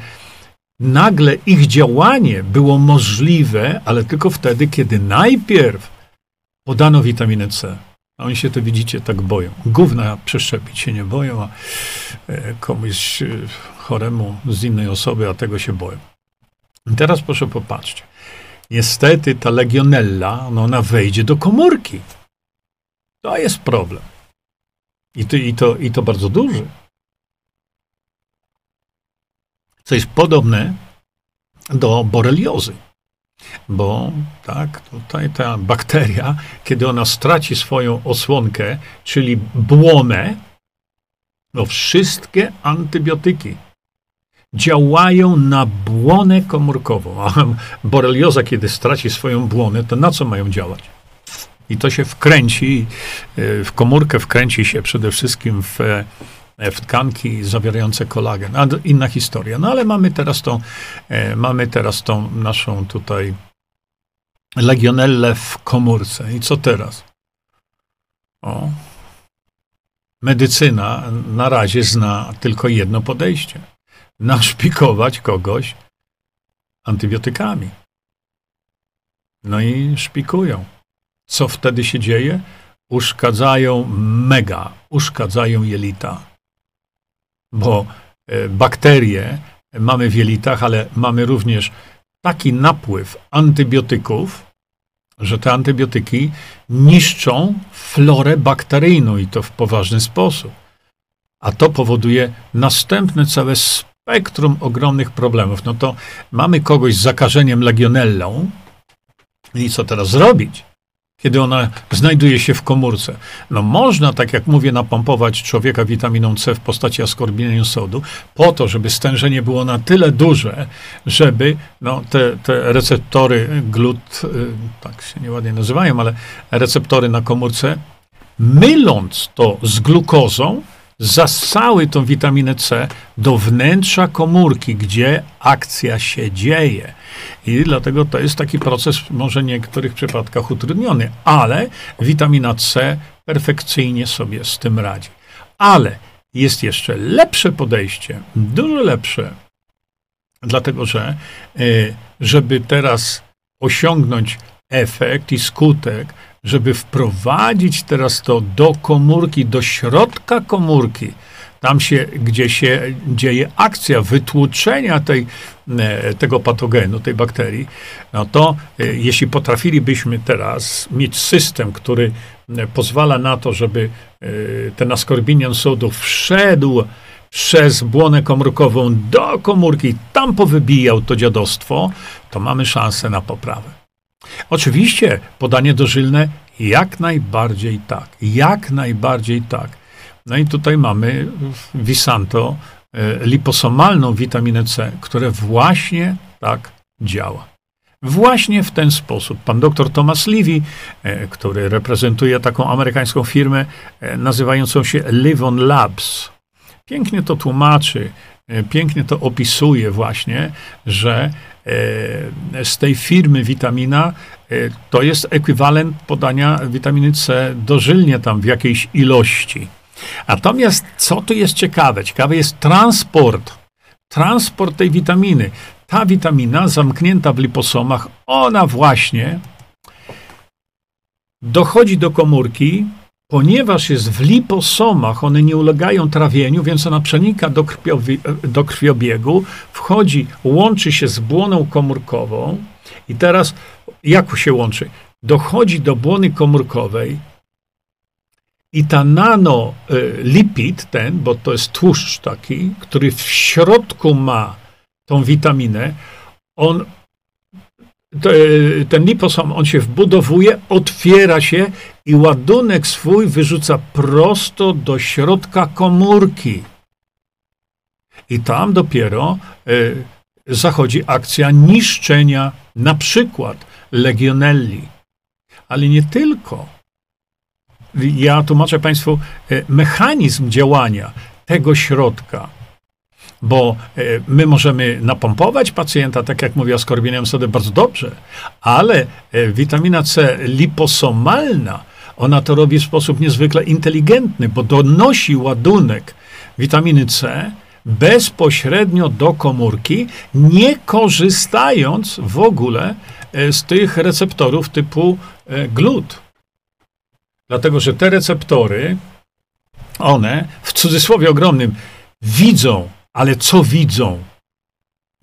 nagle ich działanie było możliwe, ale tylko wtedy, kiedy najpierw podano witaminę C. A oni się to widzicie, tak boją. Gówna przeszczepić się nie boją, a e, komuś e, choremu z innej osoby, a tego się boją. I teraz proszę popatrzcie. Niestety ta legionella, no ona wejdzie do komórki. To jest problem. I to, i to, i to bardzo duży co jest podobne do boreliozy. Bo tak, tutaj ta bakteria, kiedy ona straci swoją osłonkę, czyli błonę, no wszystkie antybiotyki działają na błonę komórkową. A borelioza, kiedy straci swoją błonę, to na co mają działać? I to się wkręci, y, w komórkę wkręci się przede wszystkim w E, w tkanki zawierające kolagen. A inna historia. No ale mamy teraz tą, e, mamy teraz tą naszą tutaj legionellę w komórce. I co teraz? O. Medycyna na razie zna tylko jedno podejście. Naszpikować kogoś antybiotykami. No i szpikują. Co wtedy się dzieje? Uszkadzają mega, uszkadzają jelita bo e, bakterie mamy w jelitach, ale mamy również taki napływ antybiotyków, że te antybiotyki niszczą florę bakteryjną i to w poważny sposób. A to powoduje następne całe spektrum ogromnych problemów. No to mamy kogoś z zakażeniem legionellą i co teraz zrobić? Kiedy ona znajduje się w komórce. No można, tak jak mówię, napompować człowieka witaminą C w postaci askorbinium sodu, po to, żeby stężenie było na tyle duże, żeby no, te, te receptory glut, y, tak się nieładnie nazywają, ale receptory na komórce, myląc to z glukozą, zassały tą witaminę C do wnętrza komórki, gdzie akcja się dzieje. I dlatego to jest taki proces, może w niektórych przypadkach utrudniony, ale witamina C perfekcyjnie sobie z tym radzi. Ale jest jeszcze lepsze podejście, dużo lepsze, dlatego że, e, żeby teraz osiągnąć efekt i skutek, żeby wprowadzić teraz to do komórki, do środka komórki, tam się, gdzie się dzieje akcja wytłuczenia tej, e, tego patogenu, tej bakterii, no to e, jeśli potrafilibyśmy teraz mieć system, który e, pozwala na to, żeby ten askorbinian sodu wszedł przez błonę komórkową do komórki, tam powybijał to dziadostwo, to mamy szansę na poprawę. Oczywiście podanie dożylne jak najbardziej tak, jak najbardziej tak. No i tutaj mamy Visanto, e, liposomalną witaminę C, która właśnie tak działa. Właśnie w ten sposób. Pan dr Thomas Levy, e, który reprezentuje taką amerykańską firmę e, nazywającą się Livon Labs, pięknie to tłumaczy, pięknie to opisuje właśnie, że z tej firmy witamina to jest ekwiwalent podania witaminy C dożylnie tam w jakiejś ilości. Natomiast co tu jest ciekawe? Ciekawy jest transport. Transport tej witaminy. Ta witamina zamknięta w liposomach, ona właśnie dochodzi do komórki, ponieważ jest w liposomach, one nie ulegają trawieniu, więc ona przenika do, krwiowi, do krwiobiegu, wchodzi, łączy się z błoną komórkową i teraz jak się łączy? Dochodzi do błony komórkowej, i ta nanolipid, y, ten, bo to jest tłuszcz taki, który w środku ma tą witaminę, on, ten liposom, on się wbudowuje, otwiera się i ładunek swój wyrzuca prosto do środka komórki. I tam dopiero y, zachodzi akcja niszczenia na przykład legionelli. Ale nie tylko ja tłumaczę Państwu e, mechanizm działania tego środka. Bo e, my możemy napompować pacjenta, tak jak mówi askorbinium sody, bardzo dobrze, ale e, witamina C liposomalna, ona to robi w sposób niezwykle inteligentny, bo donosi ładunek witaminy C bezpośrednio do komórki, nie korzystając w ogóle z tych receptorów typu glut. Dlatego, że te receptory, one w cudzysłowie ogromnym widzą, ale co widzą?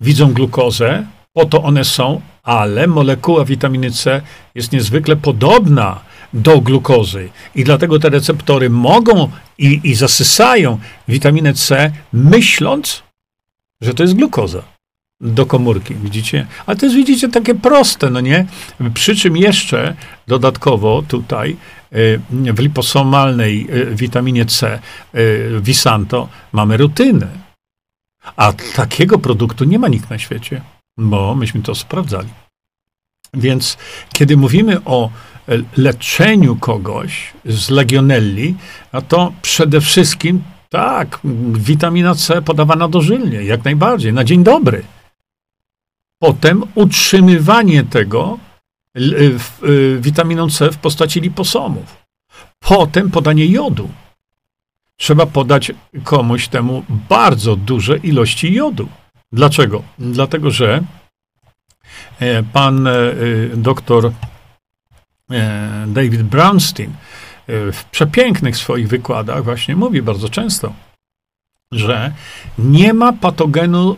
Widzą glukozę, po to one są, ale molekuła witaminy C jest niezwykle podobna do glukozy i dlatego te receptory mogą i, i zasysają witaminę C, myśląc, że to jest glukoza do komórki, widzicie? Ale to jest, widzicie, takie proste, no nie? Przy czym jeszcze dodatkowo tutaj y, w liposomalnej y, witaminie C y, Visanto mamy rutynę. A takiego produktu nie ma nikt na świecie, bo myśmy to sprawdzali. Więc kiedy mówimy o leczeniu kogoś z legionelli, no to przede wszystkim tak, witamina C podawana dożylnie, jak najbardziej, na dzień dobry. Potem utrzymywanie tego y, y, witaminą C w postaci liposomów. Potem podanie jodu. Trzeba podać komuś temu bardzo duże ilości jodu. Dlaczego? Dlatego, że e, pan e, doktor e, David Brownstein w przepięknych swoich wykładach właśnie mówi bardzo często, że nie ma patogenu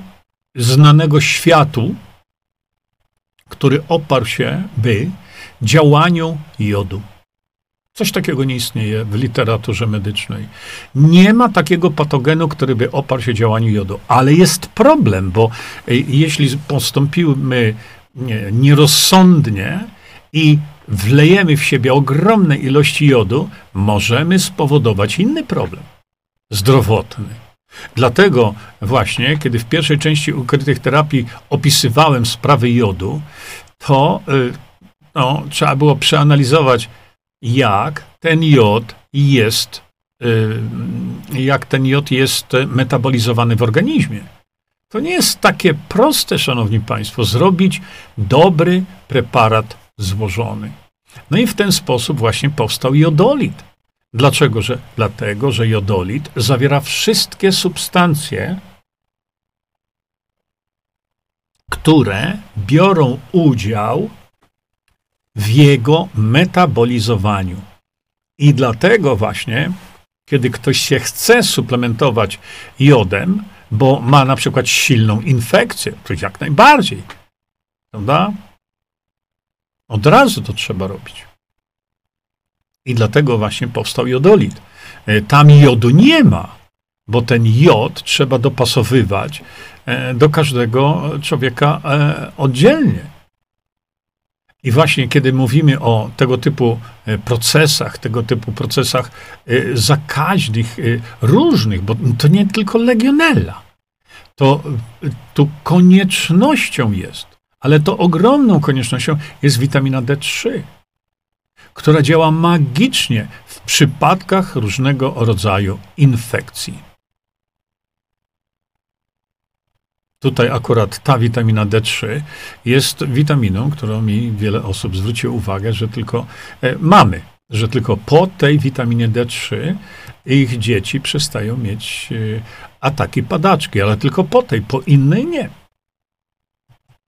znanego światu, który oparł się by działaniu jodu. Coś takiego nie istnieje w literaturze medycznej. Nie ma takiego patogenu, który by oparł się działaniu jodu. Ale jest problem, bo e, jeśli postąpimy nierozsądnie i wlejemy w siebie ogromne ilości jodu, możemy spowodować inny problem zdrowotny. Dlatego właśnie, kiedy w pierwszej części ukrytych terapii opisywałem sprawy jodu, to y, no, trzeba było przeanalizować, jak ten jod jest, y, jak ten jod jest metabolizowany w organizmie. To nie jest takie proste, szanowni państwo, zrobić dobry preparat złożony. No i w ten sposób właśnie powstał jodolit. Dlaczego? Że, dlatego, że jodolit zawiera wszystkie substancje, które biorą udział w jego metabolizowaniu. I dlatego właśnie, kiedy ktoś się chce suplementować jodem, bo ma na przykład silną infekcję, to jak najbardziej, prawda? Od razu to trzeba robić. I dlatego właśnie powstał jodolit. E, tam jodu nie ma, bo ten jod trzeba dopasowywać e, do każdego człowieka e, oddzielnie. I właśnie kiedy mówimy o tego typu procesach, tego typu procesach zakaźnych, różnych, bo to nie tylko legionella, to tu koniecznością jest, ale to ogromną koniecznością jest witamina D3 która działa magicznie w przypadkach różnego rodzaju infekcji. Tutaj akurat ta witamina D3 jest witaminą, którą mi wiele osób zwróciło uwagę, że tylko e, mamy, że tylko po tej witaminie D3 ich dzieci przestają mieć e, ataki padaczki, ale tylko po tej, po innej nie.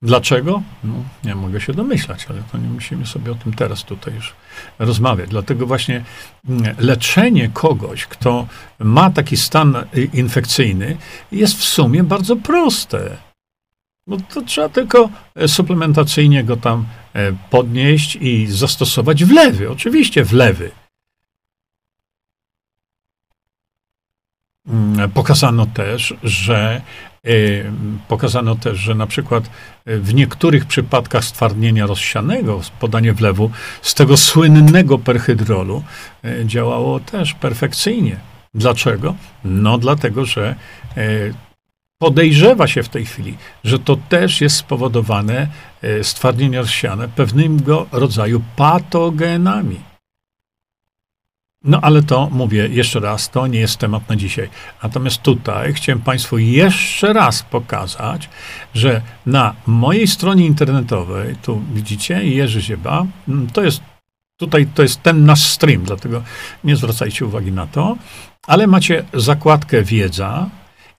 Dlaczego? No, nie mogę się domyślać, ale to nie musimy sobie o tym teraz tutaj już rozmawiać. Dlatego właśnie mm, leczenie kogoś, kto ma taki stan y, infekcyjny, jest w sumie bardzo proste. No to trzeba tylko e, suplementacyjnie go tam e, podnieść i zastosować wlewy. Oczywiście wlewy. Mm, pokazano też, że pokazano też, że na przykład y, w niektórych przypadkach stwardnienia rozsianego, podanie wlewu z tego słynnego perhydrolu y, działało też perfekcyjnie. Dlaczego? No dlatego, że podejrzewa się w tej chwili, że to też jest spowodowane stwardnienie rozsiane pewnego rodzaju patogenami. No ale to mówię jeszcze raz, to nie jest temat na dzisiaj. Natomiast tutaj chciałem Państwu jeszcze raz pokazać, że na mojej stronie internetowej, tu widzicie, Jerzy Zieba, mm, to jest tutaj to jest ten nasz stream, dlatego nie zwracajcie uwagi na to, ale macie zakładkę wiedza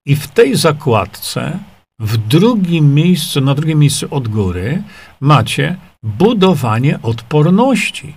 i w tej zakładce w drugim miejscu, na drugim miejscu od góry macie budowanie odporności.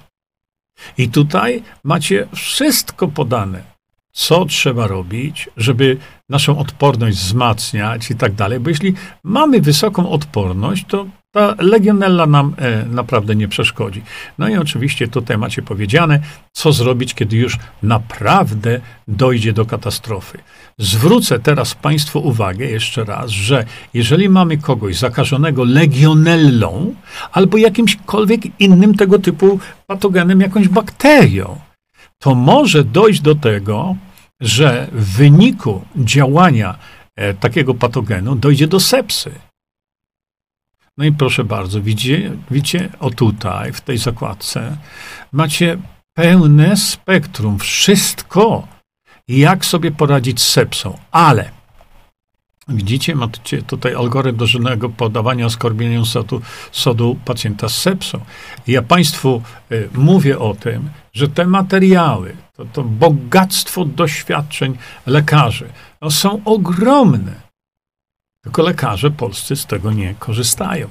I tutaj macie wszystko podane, co trzeba robić, żeby naszą odporność wzmacniać i tak dalej. Bo jeśli mamy wysoką odporność, to ta legionella nam e, naprawdę nie przeszkodzi. No i oczywiście tutaj macie powiedziane, co zrobić, kiedy już naprawdę dojdzie do katastrofy. Zwrócę teraz Państwu uwagę jeszcze raz, że jeżeli mamy kogoś zakażonego legionellą albo jakimśkolwiek innym tego typu patogenem, jakąś bakterią, to może dojść do tego, że w wyniku działania e, takiego patogenu dojdzie do sepsy. No i proszę bardzo, widzicie, widzicie, o tutaj, w tej zakładce, macie pełne spektrum, wszystko, jak sobie poradzić z sepsą. Ale widzicie, macie tutaj algorytm dożylnego podawania oskorbieniu sodu, sodu pacjenta z sepsą. ja Państwu y, mówię o tym, że te materiały, to, to bogactwo doświadczeń lekarzy no, są ogromne. Tylko lekarze polscy z tego nie korzystają.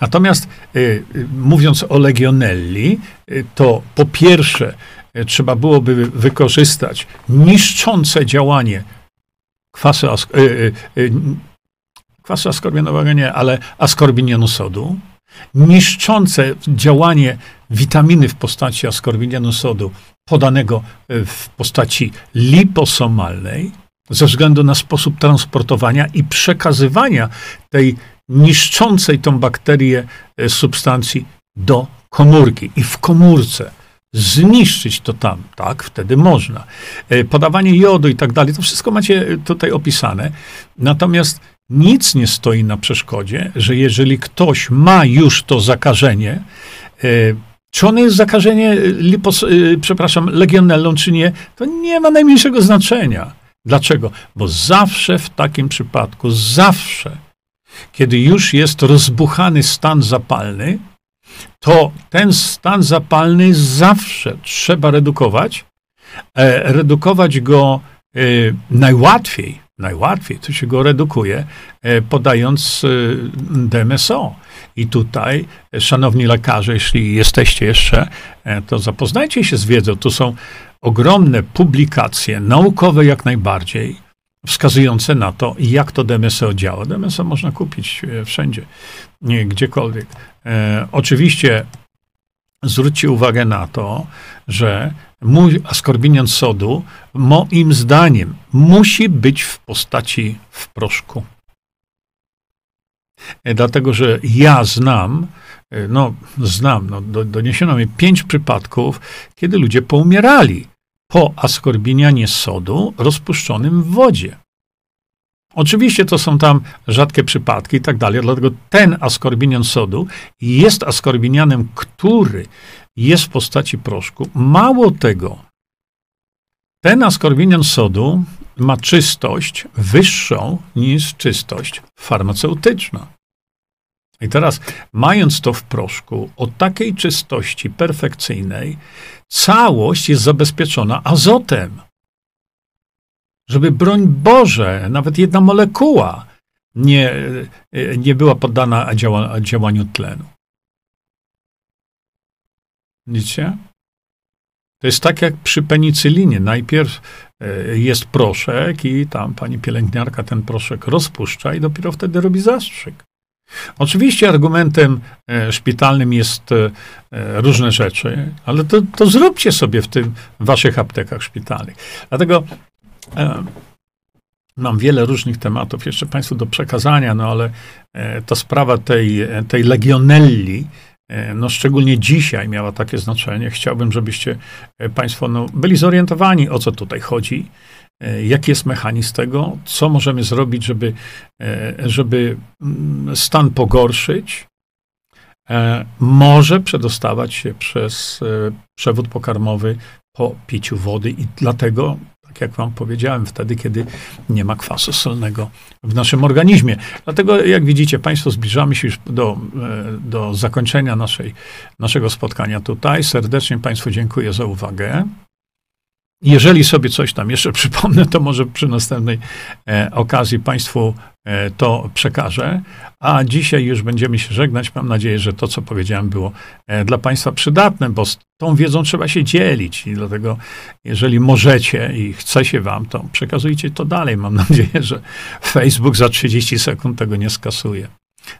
Natomiast y, y, mówiąc o legionelli, y, to po pierwsze trzeba byłoby wykorzystać niszczące działanie kwasu, y, y, kwasu askorbinowego nie, ale askorbinianu sodu, niszczące działanie witaminy w postaci askorbinianu sodu podanego w postaci liposomalnej, ze względu na sposób transportowania i przekazywania tej niszczącej tą bakterię substancji do komórki. I w komórce zniszczyć to tam, tak, wtedy można. E, podawanie jodu i tak dalej, to wszystko macie tutaj opisane. Natomiast nic nie stoi na przeszkodzie, że jeżeli ktoś ma już to zakażenie, e, czy ono jest zakażenie lipos, e, przepraszam, legionellą, czy nie, to nie ma najmniejszego znaczenia. Dlaczego? Bo zawsze w takim przypadku, zawsze, kiedy już jest rozbuchany stan zapalny, to ten stan zapalny zawsze trzeba redukować. E, redukować go e, najłatwiej, najłatwiej to się go redukuje, e, podając DMSO. I tutaj, szanowni lekarze, jeśli jesteście jeszcze, to zapoznajcie się z wiedzą. Tu są ogromne publikacje, naukowe jak najbardziej, wskazujące na to, jak to DMSO działa. DMSO można kupić wszędzie, nie, gdziekolwiek. E, oczywiście zwróćcie uwagę na to, że mój askorbinian sodu, moim zdaniem, musi być w postaci w proszku. E, dlatego, że ja znam, e, no znam, no, do, doniesiono mi pięć przypadków, kiedy ludzie poumierali po askorbinianie sodu rozpuszczonym w wodzie. Oczywiście to są tam rzadkie przypadki i tak dalej, dlatego ten askorbinian sodu jest askorbinianem, który jest w postaci proszku. Mało tego, ten askorbinian sodu ma czystość wyższą niż czystość farmaceutyczna. I teraz, mając to w proszku o takiej czystości perfekcyjnej, całość jest zabezpieczona azotem żeby broń Boże, nawet jedna molekuła nie, nie była poddana działa, działaniu tlenu. Widzicie? To jest tak jak przy penicylinie. Najpierw e, jest proszek i tam pani pielęgniarka ten proszek rozpuszcza i dopiero wtedy robi zastrzyk. Oczywiście argumentem e, szpitalnym jest e, różne rzeczy, ale to, to zróbcie sobie w tym w waszych aptekach szpitalnych. Dlatego E, mam wiele różnych tematów jeszcze Państwu do przekazania, no ale e, ta sprawa tej, tej legionelli, e, no szczególnie dzisiaj miała takie znaczenie. Chciałbym, żebyście Państwo no, byli zorientowani, o co tutaj chodzi, jaki jest mechanizm tego, co możemy zrobić, żeby, żeby mm, stan pogorszyć. Może przedostawać się przez przewód pokarmowy po piciu wody i dlatego tak jak wam powiedziałem, wtedy, kiedy nie ma kwasu solnego w naszym organizmie. Dlatego, jak widzicie, Państwo, zbliżamy się już do, e, do zakończenia naszej, naszego spotkania tutaj. Serdecznie Państwu dziękuję za uwagę. Jeżeli sobie coś tam jeszcze przypomnę, to może przy następnej e, okazji Państwu e, to przekażę. A dzisiaj już będziemy się żegnać. Mam nadzieję, że to, co powiedziałem, było e, dla Państwa przydatne, bo z tą wiedzą trzeba się dzielić. I dlatego, jeżeli możecie i chce się Wam, to przekazujcie to dalej. Mam nadzieję, że Facebook za 30 sekund tego nie skasuje.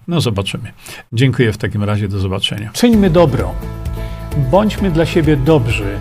No, zobaczymy. Dziękuję w takim razie. Do zobaczenia. Czyńmy dobro. Bądźmy dla siebie dobrzy